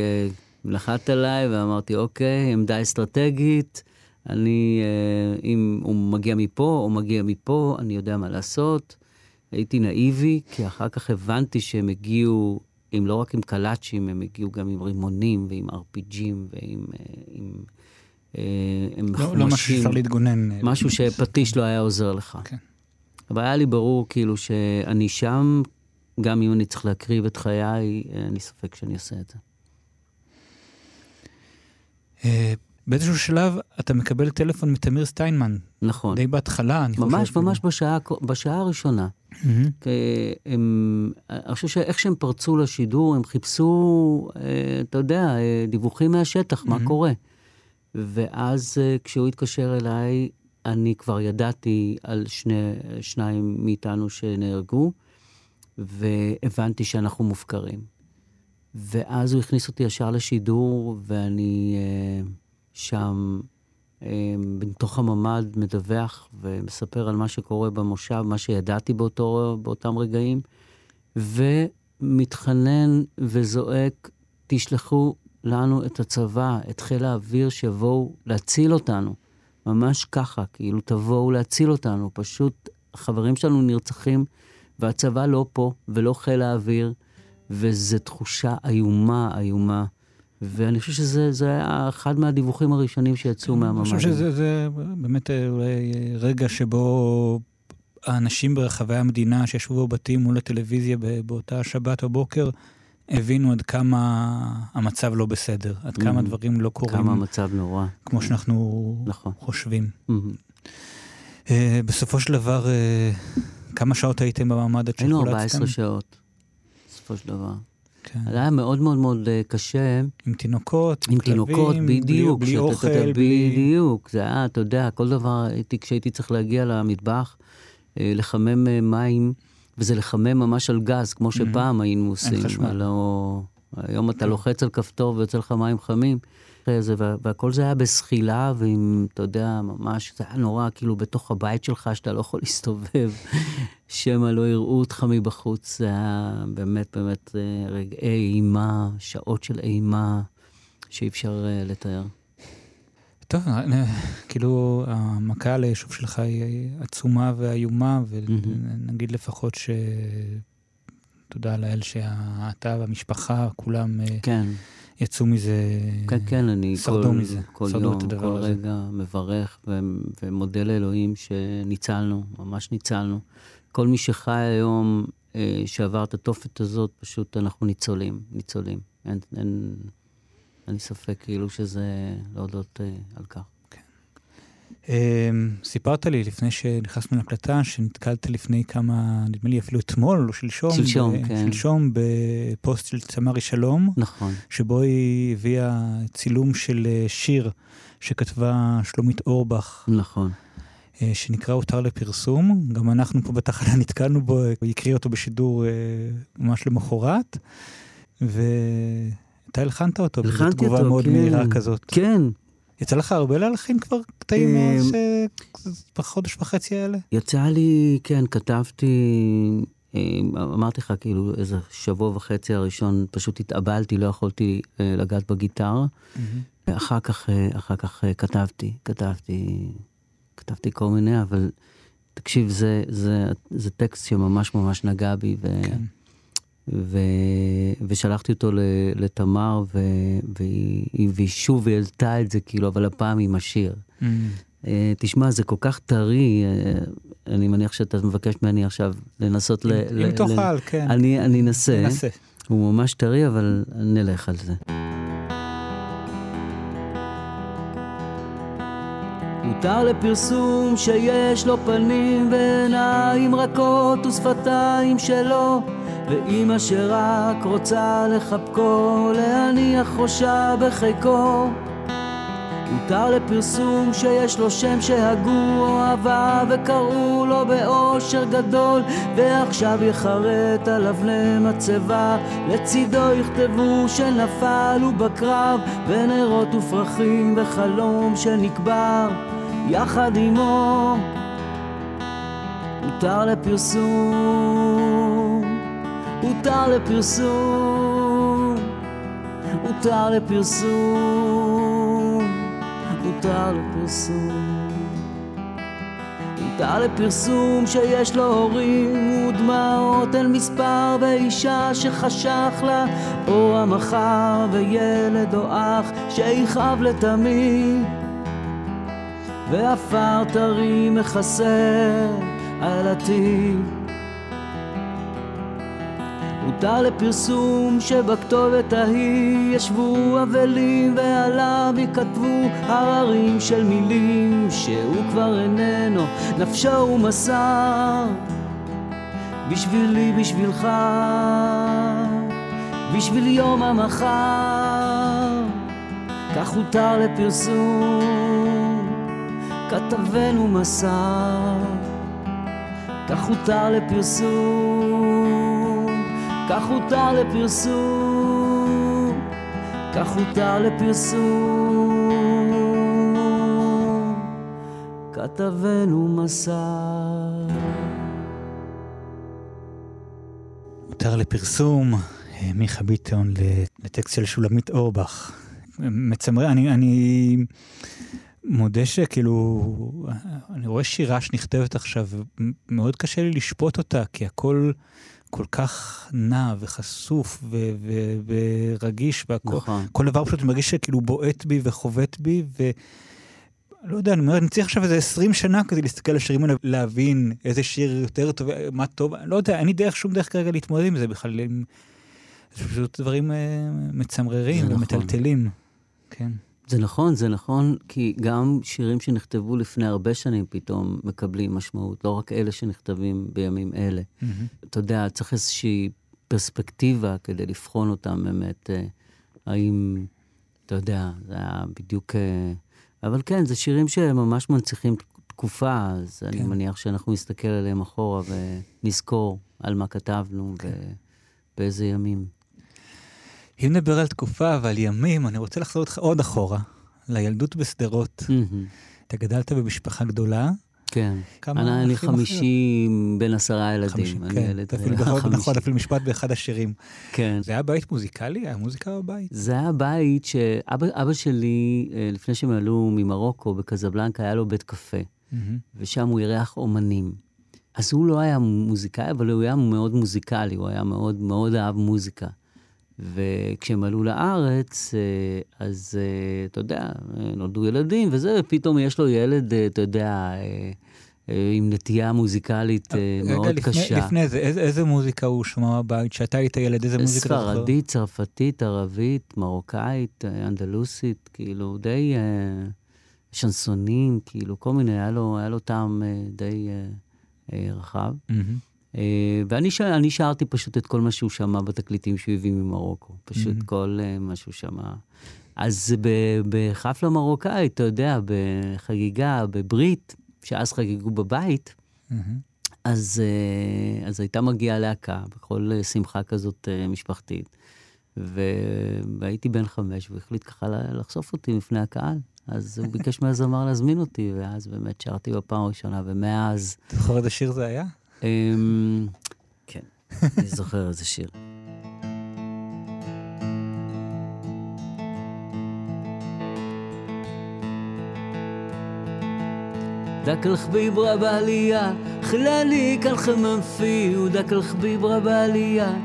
לחת עליי ואמרתי, אוקיי, עמדה אסטרטגית. אני, אה, אם הוא מגיע מפה או מגיע מפה, אני יודע מה לעשות. הייתי נאיבי, כי אחר כך הבנתי שהם הגיעו, אם לא רק עם קלאצ'ים, הם הגיעו גם עם רימונים ועם RPGים ועם... אה, עם, אה, עם לא, חומשים. לא משהו שאפשר להתגונן. משהו שפטיש לא היה עוזר לך. כן. אבל היה לי ברור כאילו שאני שם, גם אם אני צריך להקריב את חיי, אין לי ספק שאני אעשה את זה. באיזשהו שלב אתה מקבל טלפון מתמיר סטיינמן. נכון. די בהתחלה, אני ממש, חושב. ממש, ממש בשעה, בשעה הראשונה. Mm-hmm. הם, אני חושב שאיך שהם פרצו לשידור, הם חיפשו, אה, אתה יודע, אה, דיווחים מהשטח, mm-hmm. מה קורה. ואז אה, כשהוא התקשר אליי, אני כבר ידעתי על שני, שניים מאיתנו שנהרגו, והבנתי שאנחנו מופקרים. ואז הוא הכניס אותי ישר לשידור, ואני... שם בתוך הממ"ד מדווח ומספר על מה שקורה במושב, מה שידעתי באותו, באותם רגעים, ומתחנן וזועק, תשלחו לנו את הצבא, את חיל האוויר, שיבואו להציל אותנו. ממש ככה, כאילו, תבואו להציל אותנו. פשוט החברים שלנו נרצחים, והצבא לא פה, ולא חיל האוויר, וזו תחושה איומה, איומה. ואני חושב שזה היה אחד מהדיווחים הראשונים שיצאו מהממ"ד. אני חושב שזה זה באמת אה, אולי רגע שבו האנשים ברחבי המדינה שישבו בבתים מול הטלוויזיה באותה שבת בבוקר, הבינו עד כמה המצב לא בסדר, עד כמה mm-hmm. דברים לא קורים. כמה המצב נורא. כמו שאנחנו נכון. חושבים. Uh, בסופו של דבר, uh, כמה שעות הייתם במעמד עד שחולצתם? היינו 14 שעות, בסופו של דבר. כן. זה היה מאוד מאוד מאוד אה, קשה. עם תינוקות, עם תינוקות, בדיוק. בלי, בלי אוכל, בלי... בדיוק. זה היה, אתה יודע, כל דבר, הייתי, כשהייתי צריך להגיע למטבח, אה, לחמם אה, מים, וזה לחמם ממש על גז, כמו שפעם היינו עושים. אין חשמל. הלא, היום אתה לוחץ על כפתור ויוצא לך מים חמים. הזה, והכל זה היה בזחילה, ועם, אתה יודע, ממש, זה היה נורא, כאילו, בתוך הבית שלך, שאתה לא יכול להסתובב, [laughs] שמא לא יראו אותך מבחוץ. זה היה באמת באמת אה, רגעי אימה, שעות של אימה, שאי אפשר uh, לתאר. טוב, אה, כאילו, המכה על היישוב שלך היא עצומה ואיומה, ונגיד לפחות ש... תודה לאל שאתה והמשפחה, כולם אה, כן. יצאו מזה, כן, כן, אני שרדו כל, מזה, כל שרדו יום, את הדבר כל הזה. רגע מברך ו- ומודה לאלוהים שניצלנו, ממש ניצלנו. כל מי שחי היום, אה, שעבר את התופת הזאת, פשוט אנחנו ניצולים, ניצולים. אין, אין, אין לי ספק כאילו שזה להודות אה, על כך. אמ, סיפרת לי לפני שנכנסנו להקלטה, שנתקלת לפני כמה, נדמה לי אפילו אתמול או שלשום, שלשום, ב- כן. שלשום בפוסט של תמרי שלום, נכון, שבו היא הביאה צילום של אה, שיר שכתבה שלומית אורבך, נכון. אה, שנקרא הותר לפרסום. גם אנחנו פה בתחנה [laughs] נתקלנו בו, היא הקריאה אותו בשידור אה, ממש למחרת, ואתה הלחנת אותו, וזו תגובה אותו, מאוד כן. מהירה כזאת. כן, יצא לך הרבה להלחין כבר קטעים אה, מאז ש- בחודש וחצי האלה? יצא לי, כן, כתבתי, אה, אמרתי לך, כאילו, איזה שבוע וחצי הראשון, פשוט התאבלתי, לא יכולתי אה, לגעת בגיטרה. ואחר כך, אחר כך כתבתי, כתבתי, כתבתי כל מיני, אבל תקשיב, זה, זה, זה טקסט שממש ממש נגע בי, ו, כן. ו, ושלחתי אותו ל, לתמר, ו, והיא, והיא שוב העלתה את זה, כאילו, אבל הפעם עם השיר. Mm. אה, תשמע, זה כל כך טרי, אה, אני מניח שאתה מבקש ממני עכשיו לנסות ל... אם ל- אם ל- תוכל, כן. אני, אני אנסה. ננסה. הוא ממש טרי, אבל נלך על זה. הותר לפרסום שיש לו פנים ועיניים רכות ושפתיים שלו ואימא שרק רוצה לחבקו, להניח ראשה בחיקו. הותר לפרסום שיש לו שם שהגו אוהבה וקראו לו באושר גדול ועכשיו יחרט עליו למצבה לצידו יכתבו שנפל הוא בקרב ונרות ופרחים וחלום שנקבר יחד עמו הותר לפרסום הותר לפרסום הותר לפרסום הותר לפרסום. הותר לפרסום שיש לו הורים ודמעות אל מספר ואישה שחשך לה או המחר וילד או אח שיכאב לתמיד ועפר טרי מכסה על עתיד הותר לפרסום שבכתובת ההיא ישבו אבלים ועליו יכתבו הררים של מילים שהוא כבר איננו, נפשו הוא מסר בשבילי, בשבילך, בשביל יום המחר. כך הותר לפרסום, כתבנו מסר כך הותר לפרסום, כך הותר לפרסום, כך הותר לפרסום, כתבנו מסר. הותר לפרסום, אה, מיכה ביטון לטקסט של שולמית אורבך. מצמרר, אני, אני מודה שכאילו, אני רואה שירה שנכתבת עכשיו, מאוד קשה לי לשפוט אותה, כי הכל כל כך נע וחשוף ו- ו- ורגיש, והכל, נכון. כל דבר פשוט מרגיש שכאילו בועט בי וחובט בי, ו... לא יודע, אני אומר, אני צריך עכשיו איזה 20 שנה כדי להסתכל על השירים האלה, להבין איזה שיר יותר טוב, מה טוב, לא יודע, אין לי דרך, שום דרך כרגע להתמודד עם זה בכלל. עם... זה פשוט דברים אה, מצמררים נכון. ומטלטלים. כן. זה נכון, זה נכון, כי גם שירים שנכתבו לפני הרבה שנים פתאום מקבלים משמעות, לא רק אלה שנכתבים בימים אלה. אתה יודע, צריך איזושהי פרספקטיבה כדי לבחון אותם באמת, אה, האם, אתה יודע, זה היה בדיוק... אה, אבל כן, זה שירים שממש מנציחים תקופה, אז כן. אני מניח שאנחנו נסתכל עליהם אחורה ונזכור על מה כתבנו ובאיזה ימים. אם נדבר על תקופה ועל ימים, אני רוצה לחזור אותך עוד אחורה, לילדות בשדרות. אתה גדלת במשפחה גדולה. כן. כמה אני, אני אחים חמישי בין עשרה ילדים. חמישי, אני כן. ילד אפילו אה, חמישי. נכון, אפילו משפט באחד השירים. כן. זה היה בית מוזיקלי? היה מוזיקה בבית? זה היה בית שאבא אבא שלי, אה, לפני שהם עלו ממרוקו, בקזבלנקה, היה לו בית קפה. ושם הוא אירח אומנים. אז הוא לא היה מוזיקאי, אבל הוא היה מאוד מוזיקלי, הוא היה מאוד מאוד אהב מוזיקה. וכשהם עלו לארץ, אה, אז אה, אתה יודע, נולדו ילדים וזה, ופתאום יש לו ילד, אה, אתה יודע, עם נטייה מוזיקלית מאוד לפני, קשה. לפני זה, איזה, איזה מוזיקה הוא שמע בבית? כשאתה היית ילד, איזה מוזיקה אתה זוכר? ספרדית, צרפתית, ערבית, מרוקאית, אנדלוסית, כאילו, די שנסונים, כאילו, כל מיני, היה לו, היה לו טעם די רחב. Mm-hmm. אה, ואני שר, שרתי פשוט את כל מה שהוא שמע בתקליטים שהוא הביא ממרוקו. פשוט mm-hmm. כל uh, מה שהוא שמע. אז בחפלה מרוקאית, אתה יודע, בחגיגה, בברית, שאז חגגו בבית, mm-hmm. אז, uh, אז הייתה מגיעה להקה בכל שמחה כזאת משפחתית. והייתי בן חמש, והוא החליט ככה לחשוף אותי לפני הקהל. אז הוא ביקש מהזמר להזמין אותי, ואז באמת שרתי בפעם הראשונה, ומאז... אתה זוכר איזה שיר זה היה? אמ, כן, אני זוכר איזה שיר. ذاك الخبيب ربالية خلالي كان خمم فيه وذاك الخبيب ربالية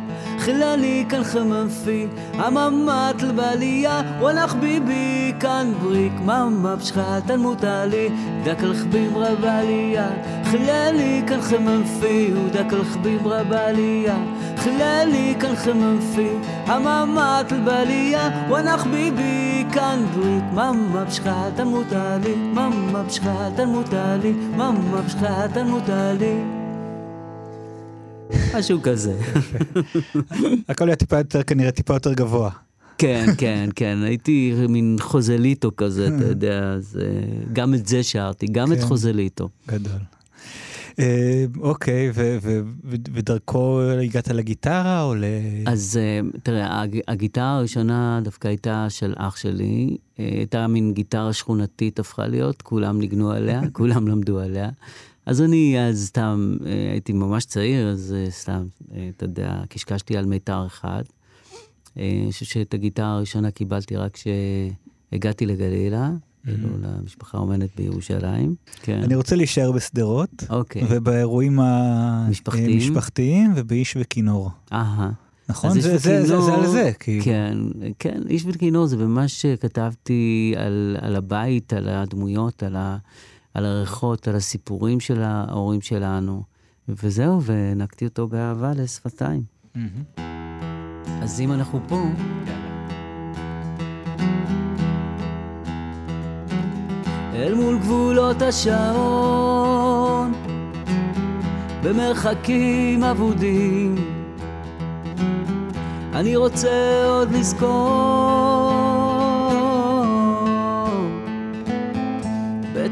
خلاني كان خمم فيه عمامات البالية وانا خبيبي كان بريك ماما بشخات الموتالي داك الخبيب ربالية خلاني كان خمم فيه وداك الخبيب ربالية خلاني كان خمم فيه عمامات البالية وانا خبيبي كان بريك ماما بشخات الموتالي ماما بشخات الموتالي ماما بشخات الموتالي משהו כזה. הכל היה טיפה יותר, כנראה טיפה יותר גבוה. כן, כן, כן, הייתי מין חוזליטו כזה, אתה יודע, אז גם את זה שרתי, גם את כן. חוזליטו. גדול. אה, אוקיי, ודרכו הגעת לגיטרה או ל... אז אה, תראה, הגיטרה הראשונה דווקא הייתה של אח שלי, אה, הייתה מין גיטרה שכונתית הפכה להיות, כולם ניגנו עליה, [laughs] כולם למדו עליה. אז אני אז סתם אה, הייתי ממש צעיר, אז אה, סתם, אה, אתה יודע, קשקשתי על מיתר אחד. אני חושב שאת הגיטרה הראשונה קיבלתי רק כשהגעתי לגלילה. כאילו למשפחה אומנת בירושלים. כן. אני רוצה להישאר בשדרות, אוקיי. ובאירועים המשפחתיים, ובאיש וכינור. אהה. נכון? זה, זה, זה, זה על זה, כאילו. כן, כן, איש וכינור זה ממש כתבתי על, על הבית, על הדמויות, על ה... על הריחות, על הסיפורים של ההורים שלנו, וזהו, והענקתי אותו באהבה לשפתיים. Mm-hmm. אז אם אנחנו פה... אל מול גבולות השעון, במרחקים אבודים, אני רוצה עוד לזכור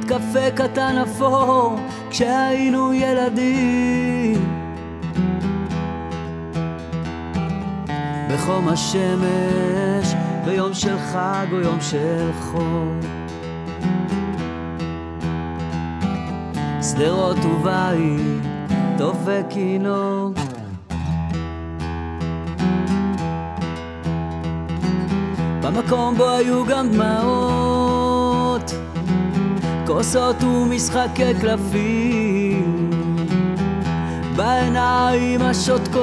קפה קטן אפור כשהיינו ילדים. בחום השמש ביום של חג או יום של חור שדרות ובית, טוב וכינור במקום בו היו גם דמעות כוסות ומשחקי קלפים. בעיניים השותקות.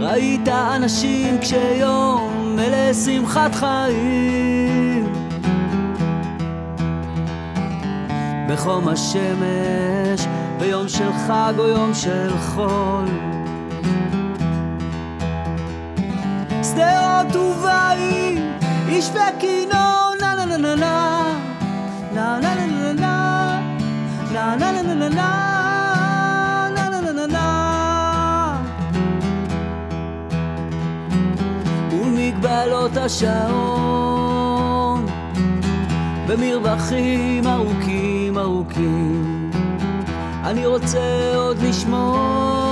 ראית אנשים כשיום מלא שמחת חיים. בחום השמש ביום של חג או יום של חול. שדרות ובית איש וכינור, נה נה נה נה נה נה נה נה נה נה נה נה נה נה ומגבלות השעון במרווחים ארוכים ארוכים אני רוצה עוד לשמור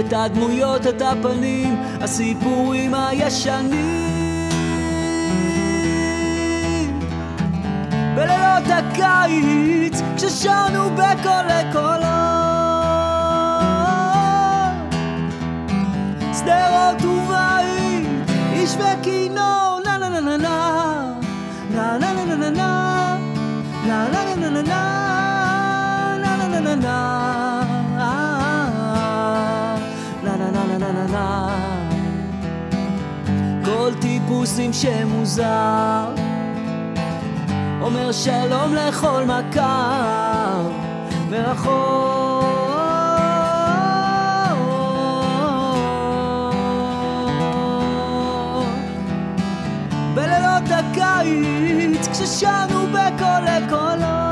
את הדמויות, את הפנים, הסיפורים הישנים. בלילות הקיץ, כששרנו בקולי קולות, שדרות ובית, איש וכינור, נה נה נה נה נה, נה נה נה נה נה, נה נה נה נה נה, נה נה נה נה כל טיפוס עם שם מוזר אומר שלום לכל מכר מרחוק. בלילות הקיץ כששרנו בקול לקולות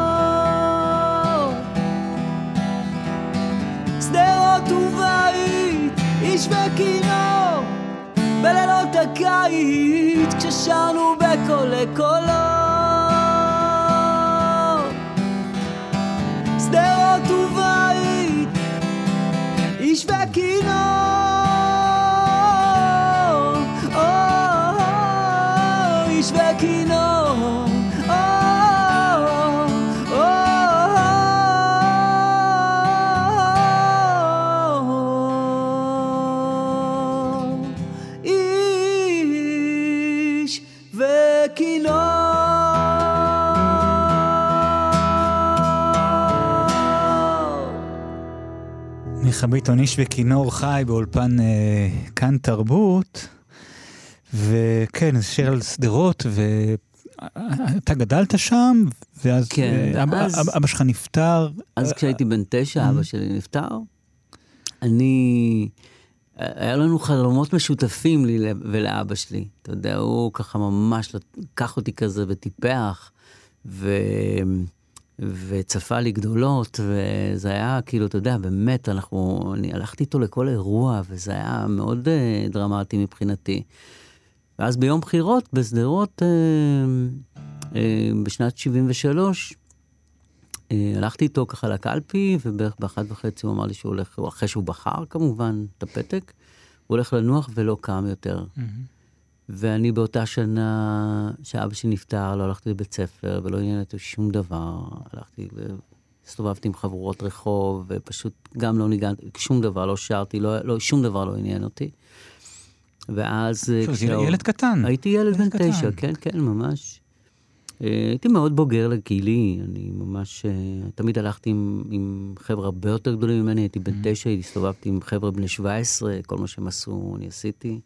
איש וכינור בלילות הקיץ כששרנו בקול לקולות מיכה ביטון, איש וכינור חי באולפן אה, כאן תרבות, וכן, זה שיר על שדרות, ואתה גדלת שם, ואז כן, אה, אבא, אז- אבא שלך נפטר. אז אה, כשהייתי בן תשע, Mm-hmm. אבא שלי נפטר. אני... היה לנו חלומות משותפים לי ולאבא שלי. אתה יודע, הוא ככה ממש לקח אותי כזה וטיפח, ו... וצפה לי גדולות, וזה היה כאילו, אתה יודע, באמת, אנחנו... אני הלכתי איתו לכל אירוע, וזה היה מאוד אה, דרמטי מבחינתי. ואז ביום בחירות בשדרות, אה, אה, בשנת 73, אה, הלכתי איתו ככה לקלפי, ובערך באחת וחצי הוא אמר לי שהוא הולך, אחרי שהוא בחר כמובן את הפתק, הוא הולך לנוח ולא קם יותר. ואני באותה שנה שאבא שלי נפטר, לא הלכתי לבית ספר ולא עניין אותי שום דבר. הלכתי, הסתובבתי עם חבורות רחוב, ופשוט גם לא ניגנתי, שום דבר, לא שרתי, לא, לא, שום דבר לא עניין אותי. ואז... אה, כשהוא- ילד קטן. הייתי ילד בן קטן. תשע, כן, כן, ממש. אה, הייתי מאוד בוגר לגילי, אני ממש, אה, תמיד הלכתי עם, עם חבר'ה הרבה יותר גדולים ממני, הייתי בן תשע, הסתובבתי עם חבר'ה בני 17, כל מה שהם עשו, אני עשיתי.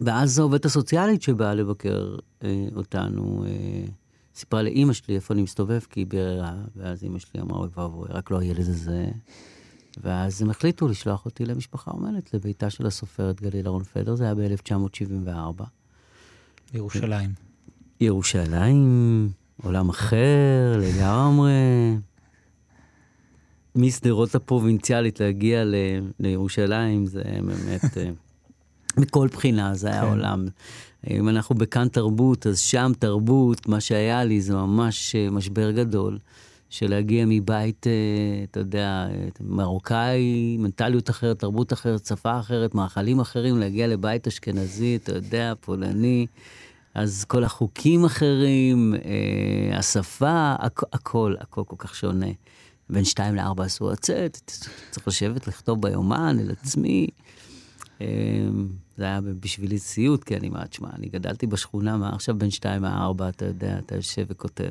ואז העובדת הסוציאלית שבאה לבקר אה, אותנו, אה, סיפרה לאימא שלי איפה אני מסתובב, כי היא ביררה, ואז אימא שלי אמרה, אוי ואבוי, רק לא הילד הזה. ואז הם החליטו לשלוח אותי למשפחה אומנת, לביתה של הסופרת גלילה רון-פדר, זה היה ב-1974. בירושלים. ירושלים, עולם אחר לגמרי. משדרות הפרובינציאלית להגיע ל- לירושלים, זה באמת, אה, מכל בחינה זה היה כן. עולם. אם אנחנו בכאן תרבות, אז שם תרבות, מה שהיה לי זה ממש אה, משבר גדול. של להגיע מבית, אה, אתה יודע, אה, מרוקאי, מנטליות אחרת, תרבות אחרת, שפה אחרת, מאכלים אחרים, להגיע לבית אשכנזי, אתה יודע, פולני. אז כל החוקים אחרים, השפה, הכ- הכל, הכל כל כך שונה. בין שתיים לארבע אסור לצאת, צריך לשבת לכתוב ביומן אל עצמי. אה, זה היה בשבילי סיוט, כי אני אומרת, שמע, אני גדלתי בשכונה, מה עכשיו בין שתיים לארבע, אתה יודע, אתה יושב וכותב.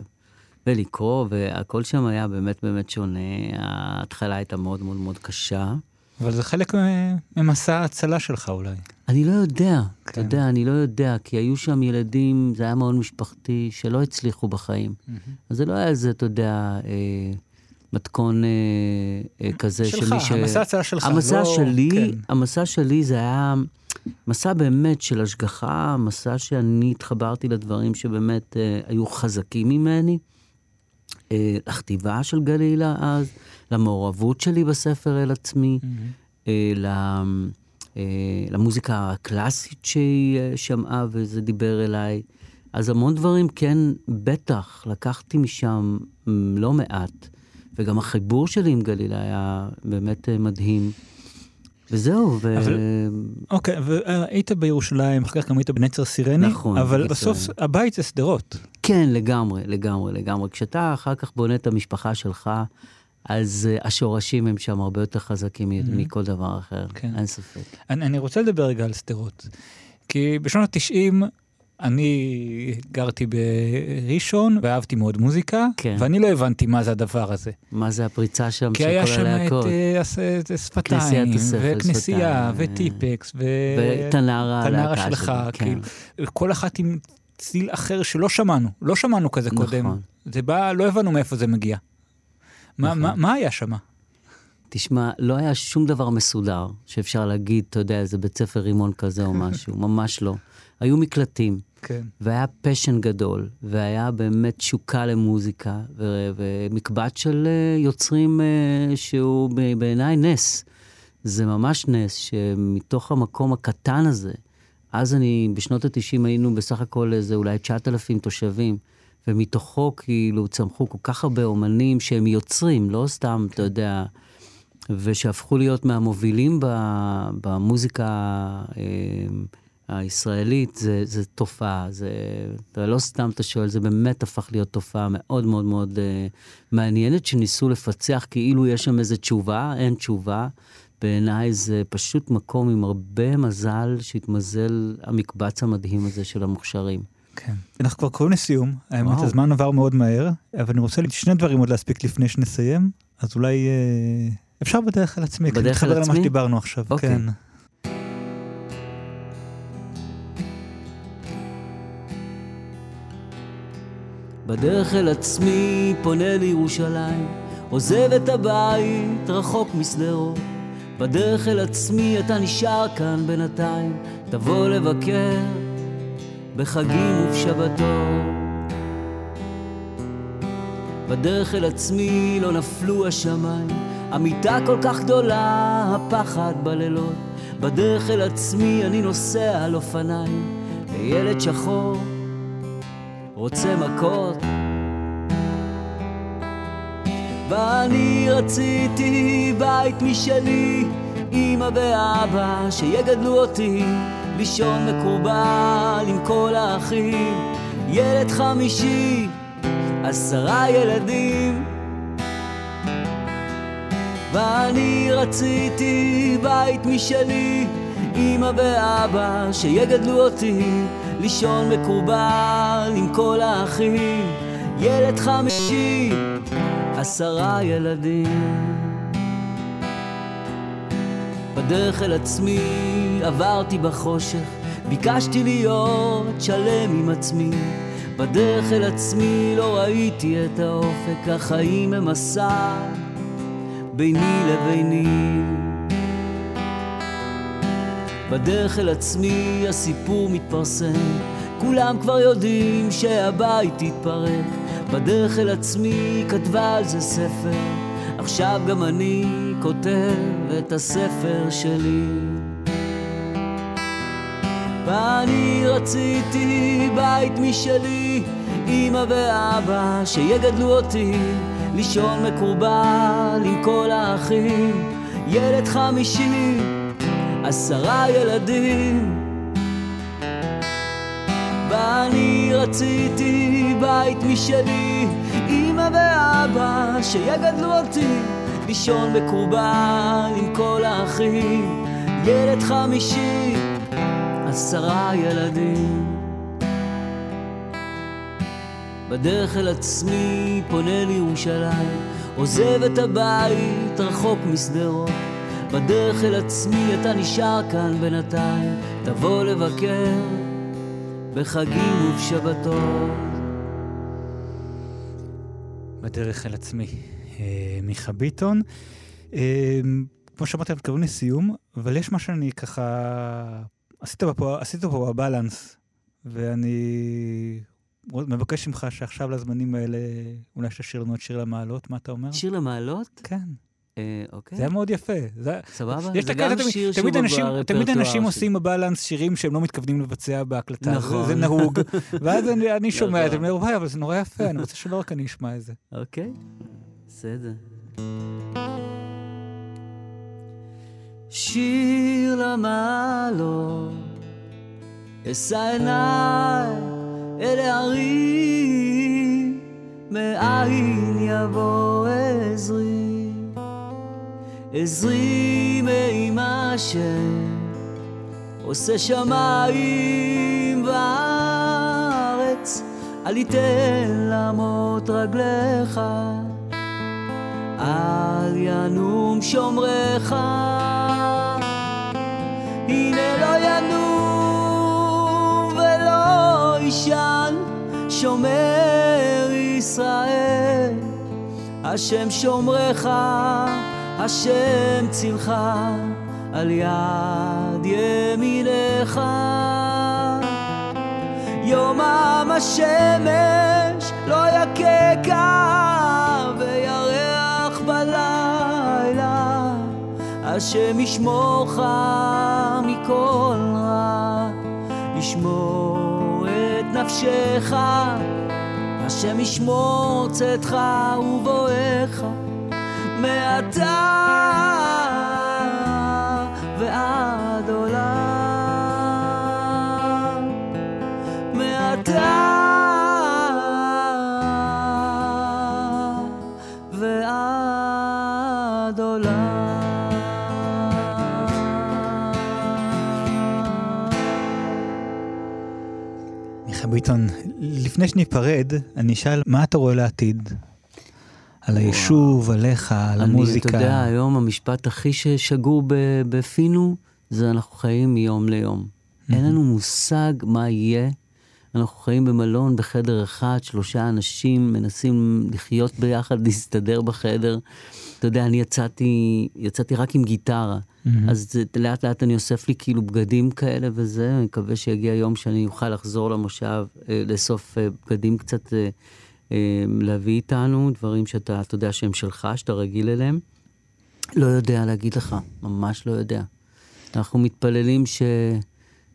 ולקרוא, והכל שם היה באמת באמת שונה. ההתחלה הייתה מאוד מאוד מאוד קשה. אבל זה חלק מ- ממסע ההצלה שלך אולי. אני לא יודע, אתה כן. יודע, אני לא יודע, כי היו שם ילדים, זה היה מאוד משפחתי, שלא הצליחו בחיים. אז זה לא היה איזה, אתה יודע, אה, מתכון אה, אה, כזה שלך, של מי ש... המסע ההצלה שלך, המסע לא- שלי, כן. המסע שלי זה היה מסע באמת של השגחה, מסע שאני התחברתי לדברים שבאמת אה, היו חזקים ממני. אה, לכתיבה של גלילה אז, למעורבות שלי בספר אל עצמי, אה, ל- אה, למוזיקה הקלאסית שהיא אה, שמעה וזה דיבר אליי. אז המון דברים, כן, בטח, לקחתי משם לא מעט. וגם החיבור שלי עם גלילה היה באמת אה, מדהים. וזהו, ו... אבל- אוקיי, והיית בירושלים, אחר כך גם היית בנצר סירני, נכון, אבל בנצר בסוף. הבית זה שדרות. כן, לגמרי, לגמרי, לגמרי. כשאתה אחר כך בונה את המשפחה שלך, אז uh, השורשים הם שם הרבה יותר חזקים mm-hmm. מכל דבר אחר, כן. אין ספק. אני, אני רוצה לדבר רגע על שדרות. כי בשנות ה-90 אני גרתי בראשון ואהבתי מאוד מוזיקה, כן. ואני לא הבנתי מה זה הדבר הזה. מה זה הפריצה שם כי של היה כל שם את הלהקות? אה, את שפתיים, וכנסייה, שפתיים, וטיפקס, ו... ותנרה, תנרה הלהקה שלך, כן. כאילו, כל אחת עם צליל אחר שלא שמענו, לא שמענו כזה נכון. קודם. זה בא, לא הבנו מאיפה זה מגיע. מה, נכון. מה, מה היה שם? תשמע, לא היה שום דבר מסודר שאפשר להגיד, אתה יודע, איזה בית ספר רימון כזה או [laughs] משהו, ממש לא. היו מקלטים, כן. והיה פשן גדול, והיה באמת תשוקה למוזיקה, ו- ומקבץ של אה, יוצרים אה, שהוא בעיניי נס. זה ממש נס שמתוך המקום הקטן הזה, אז אני, בשנות ה-90 היינו בסך הכל איזה אולי 9,000 תושבים, ומתוכו כאילו צמחו כל כך הרבה אומנים שהם יוצרים, לא סתם, אתה יודע, ושהפכו להיות מהמובילים במוזיקה אה, הישראלית, זה, זה תופעה, זה, לא סתם אתה שואל, זה באמת הפך להיות תופעה מאוד מאוד מאוד אה, מעניינת, שניסו לפצח כאילו יש שם איזו תשובה, אין תשובה. בעיניי זה פשוט מקום עם הרבה מזל שהתמזל המקבץ המדהים הזה של המוכשרים. כן. אנחנו כבר קוראים לסיום, האמת, וואו. הזמן עבר מאוד מהר, אבל אני רוצה שני דברים עוד להספיק לפני שנסיים, אז אולי אה, אפשר בדרך אל עצמי, כי אני בדרך אל מתחבר למה עצמי? שדיברנו עכשיו, אוקיי. כן. בדרך אל עצמי פונה לירושלים, עוזב את הבית רחוק משדרות. בדרך אל עצמי אתה נשאר כאן בינתיים, תבוא לבקר בחגים ובשבתות. בדרך אל עצמי לא נפלו השמיים, המיטה כל כך גדולה, הפחד בלילות. בדרך אל עצמי אני נוסע על אופניים, וילד שחור רוצה מכות. ואני רציתי בית משלי, אמא ואבא שיגדלו אותי, לישון מקובל עם כל האחים, ילד חמישי, עשרה ילדים. ואני רציתי בית משלי, אמא ואבא שיגדלו אותי, לישון מקובל עם כל האחים, ילד חמישי, עשרה ילדים. בדרך אל עצמי עברתי בחושך, ביקשתי להיות שלם עם עצמי. בדרך אל עצמי לא ראיתי את האופק, החיים הם מסע ביני לביני. בדרך אל עצמי הסיפור מתפרסם, כולם כבר יודעים שהבית התפרק. בדרך אל עצמי כתבה על זה ספר, עכשיו גם אני כותב את הספר שלי. ואני רציתי בית משלי, אמא ואבא שיגדלו אותי, לישון מקובל עם כל האחים, ילד חמישי, עשרה ילדים. ואני רציתי בית משלי, אמא ואבא שיגדלו אותי, לישון מקובל עם כל האחים, ילד חמישי, עשרה ילדים. בדרך אל עצמי פונה לירושלים, עוזב את הבית רחוק משדרות. בדרך אל עצמי אתה נשאר כאן בינתיים, תבוא לבקר בחגים ובשבתות. בדרך אל עצמי. אה, מיכה ביטון. אה, כמו שאמרתי, אנחנו מתקרבים לסיום, אבל יש מה שאני ככה... עשית פה, עשית פה בבלנס, ואני מבקש ממך שעכשיו לזמנים האלה, אולי שתשאיר לנו את שיר למעלות, מה אתה אומר? שיר למעלות? כן, אוקיי. זה היה מאוד יפה. זה, סבבה? זה גם תמיד- שיר שהוא תמיד אנשים, ברפרטואר תמיד אנשים. עושים בבלנס שירים שהם לא מתכוונים לבצע בהקלטה. נכון. זה, זה נהוג. [laughs] ואז אני, אני שומע את זה, נכון. ואני אומר, וואי, אבל זה נורא יפה, אני רוצה שלא רק אני אשמע את זה. אוקיי, בסדר. שיר למעלות, אשא עיניי אל הערים, מאין יבוא עזרי, עזרי מעם השם, עושה שמיים וארץ, אל יתן למות רגליך, אל ינום שומרך. הנה לא ינום ולא יישן, שומר ישראל, השם שומרך, השם צילך. על יד ימינך. יומם השמש לא יככה וירח בלילה, השם ישמורך מכל רע, ישמור את נפשך, השם ישמור צאתך ובואך מעתה ועד עולם. מעתה ועד עולם. מיכה ביטון, לפני שניפרד, אני אשאל, מה אתה רואה לעתיד? על היישוב, עליך, על המוזיקה. אני, אתה יודע, היום המשפט הכי ששגור בפינו, זה אנחנו חיים מיום ליום. אין לנו מושג מה יהיה. אנחנו חיים במלון בחדר אחד, שלושה אנשים מנסים לחיות ביחד, [laughs] להסתדר בחדר. אתה יודע, אני יצאתי, יצאתי רק עם גיטרה, mm-hmm. אז לאט לאט אני אוסף לי כאילו בגדים כאלה וזה, אני מקווה שיגיע יום שאני אוכל לחזור למושב, אה, לאסוף אה, בגדים קצת אה, להביא איתנו דברים שאתה, אתה יודע שהם שלך, שאתה רגיל אליהם. לא יודע להגיד לך, ממש לא יודע. אנחנו מתפללים ש...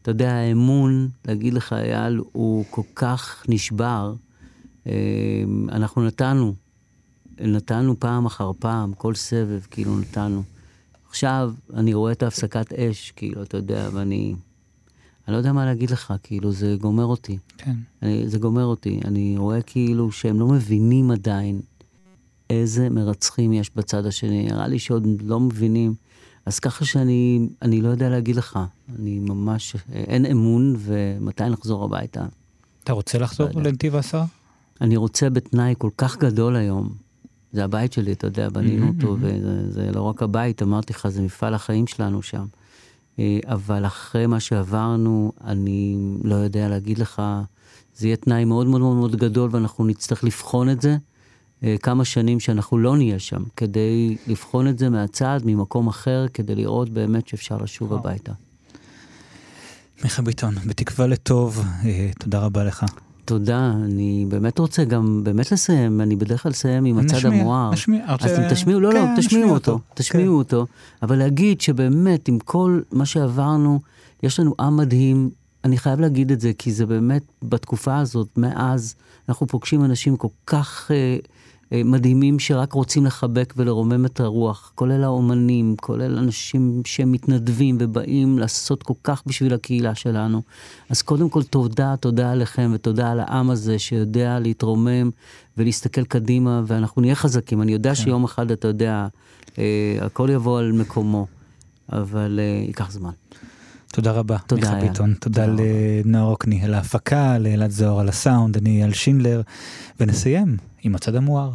אתה יודע, האמון, להגיד לך, אייל, הוא כל כך נשבר. אמ, אנחנו נתנו, נתנו פעם אחר פעם, כל סבב, כאילו נתנו. עכשיו אני רואה את ההפסקת אש, כאילו, אתה יודע, ואני... אני לא יודע מה להגיד לך, כאילו, זה גומר אותי. כן. אני, זה גומר אותי. אני רואה כאילו שהם לא מבינים עדיין איזה מרצחים יש בצד השני. נראה לי שעוד לא מבינים. אז ככה שאני אני לא יודע להגיד לך. אני ממש, אין אמון, ומתי נחזור הביתה. אתה רוצה לחזור לא לנתיב העשרה? אני רוצה בתנאי כל כך גדול היום. זה הבית שלי, אתה יודע, בנינו mm-hmm, אותו, וזה לא רק הבית, אמרתי לך, זה מפעל החיים שלנו שם. אה, אבל אחרי מה שעברנו, אני לא יודע להגיד לך, זה יהיה תנאי מאוד מאוד מאוד גדול ואנחנו נצטרך לבחון את זה אה, כמה שנים שאנחנו לא נהיה שם, כדי לבחון את זה מהצד, ממקום אחר, כדי לראות באמת שאפשר לשוב הביתה. מיכה ביטון, בתקווה לטוב, אה, תודה רבה לך. תודה, אני באמת רוצה גם באמת לסיים, אני בדרך כלל אסיים עם הצד המואר. נשמיע, אז אתם תשמיעו, לא, לא כן, לא, תשמיעו אותו, אותו, תשמיעו כן. אותו, אבל להגיד שבאמת עם כל מה שעברנו, יש לנו עם מדהים, אני חייב להגיד את זה, כי זה באמת בתקופה הזאת, מאז, אנחנו פוגשים אנשים כל כך... אה, מדהימים שרק רוצים לחבק ולרומם את הרוח, כולל האומנים, כולל אנשים שמתנדבים ובאים לעשות כל כך בשביל הקהילה שלנו. אז קודם כל תודה, תודה עליכם ותודה על העם הזה שיודע להתרומם ולהסתכל קדימה, ואנחנו נהיה חזקים. אני יודע כן. שיום אחד, אתה יודע, אה, הכל יבוא על מקומו, אבל אה, ייקח זמן. תודה רבה, מיכה ביטון. תודה לנאור רוקני על ההפקה, לאלעד זוהר על הסאונד, אני אייל שינדלר, ונסיים עם הצד המואר.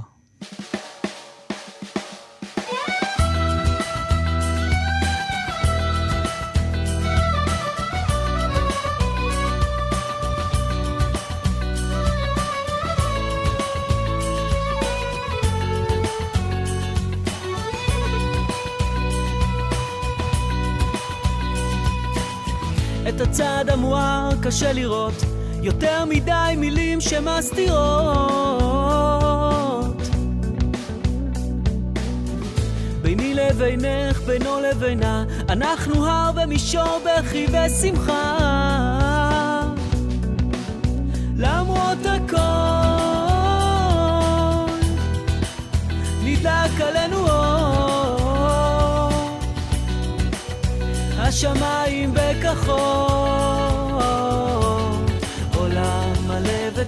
הצד המואר קשה לראות, יותר מדי מילים שמסתירות. ביני לבינך, בינו לבינה, אנחנו הר ומישור בכי ושמחה. למרות הכל, נדלק עלינו אור. השמיים בכחול,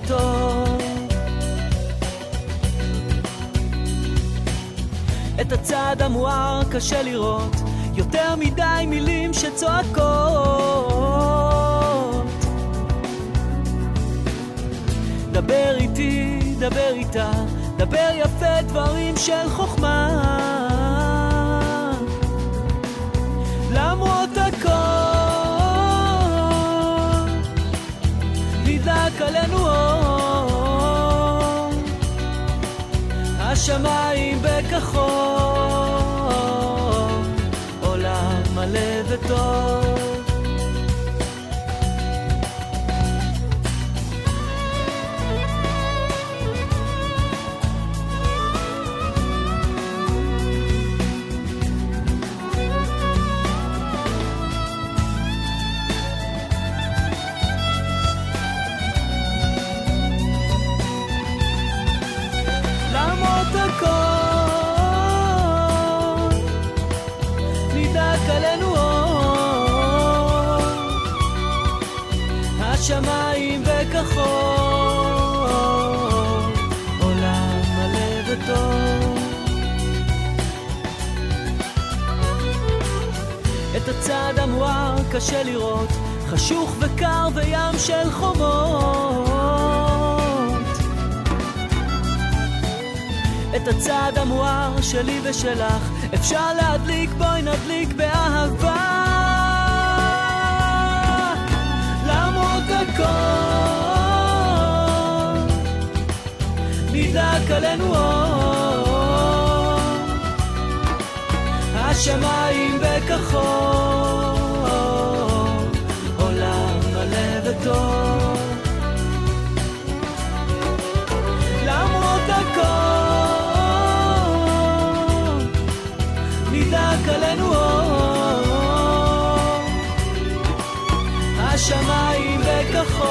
טוב. את הצד המואר קשה לראות, יותר מדי מילים שצועקות. דבר איתי, דבר איתה, דבר יפה דברים של חוכמה. השמיים בכחול, עולם מלא וטוב. קשה לראות, חשוך וקר וים של חומות. את הצד המואר שלי ושלך אפשר להדליק, בואי נדליק באהבה. הכל נדלק עלינו אור השמיים בכחול וטוב למרות הכל נדלק עלינו אור השמיים בכחול,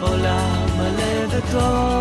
עולם מלא וטוב.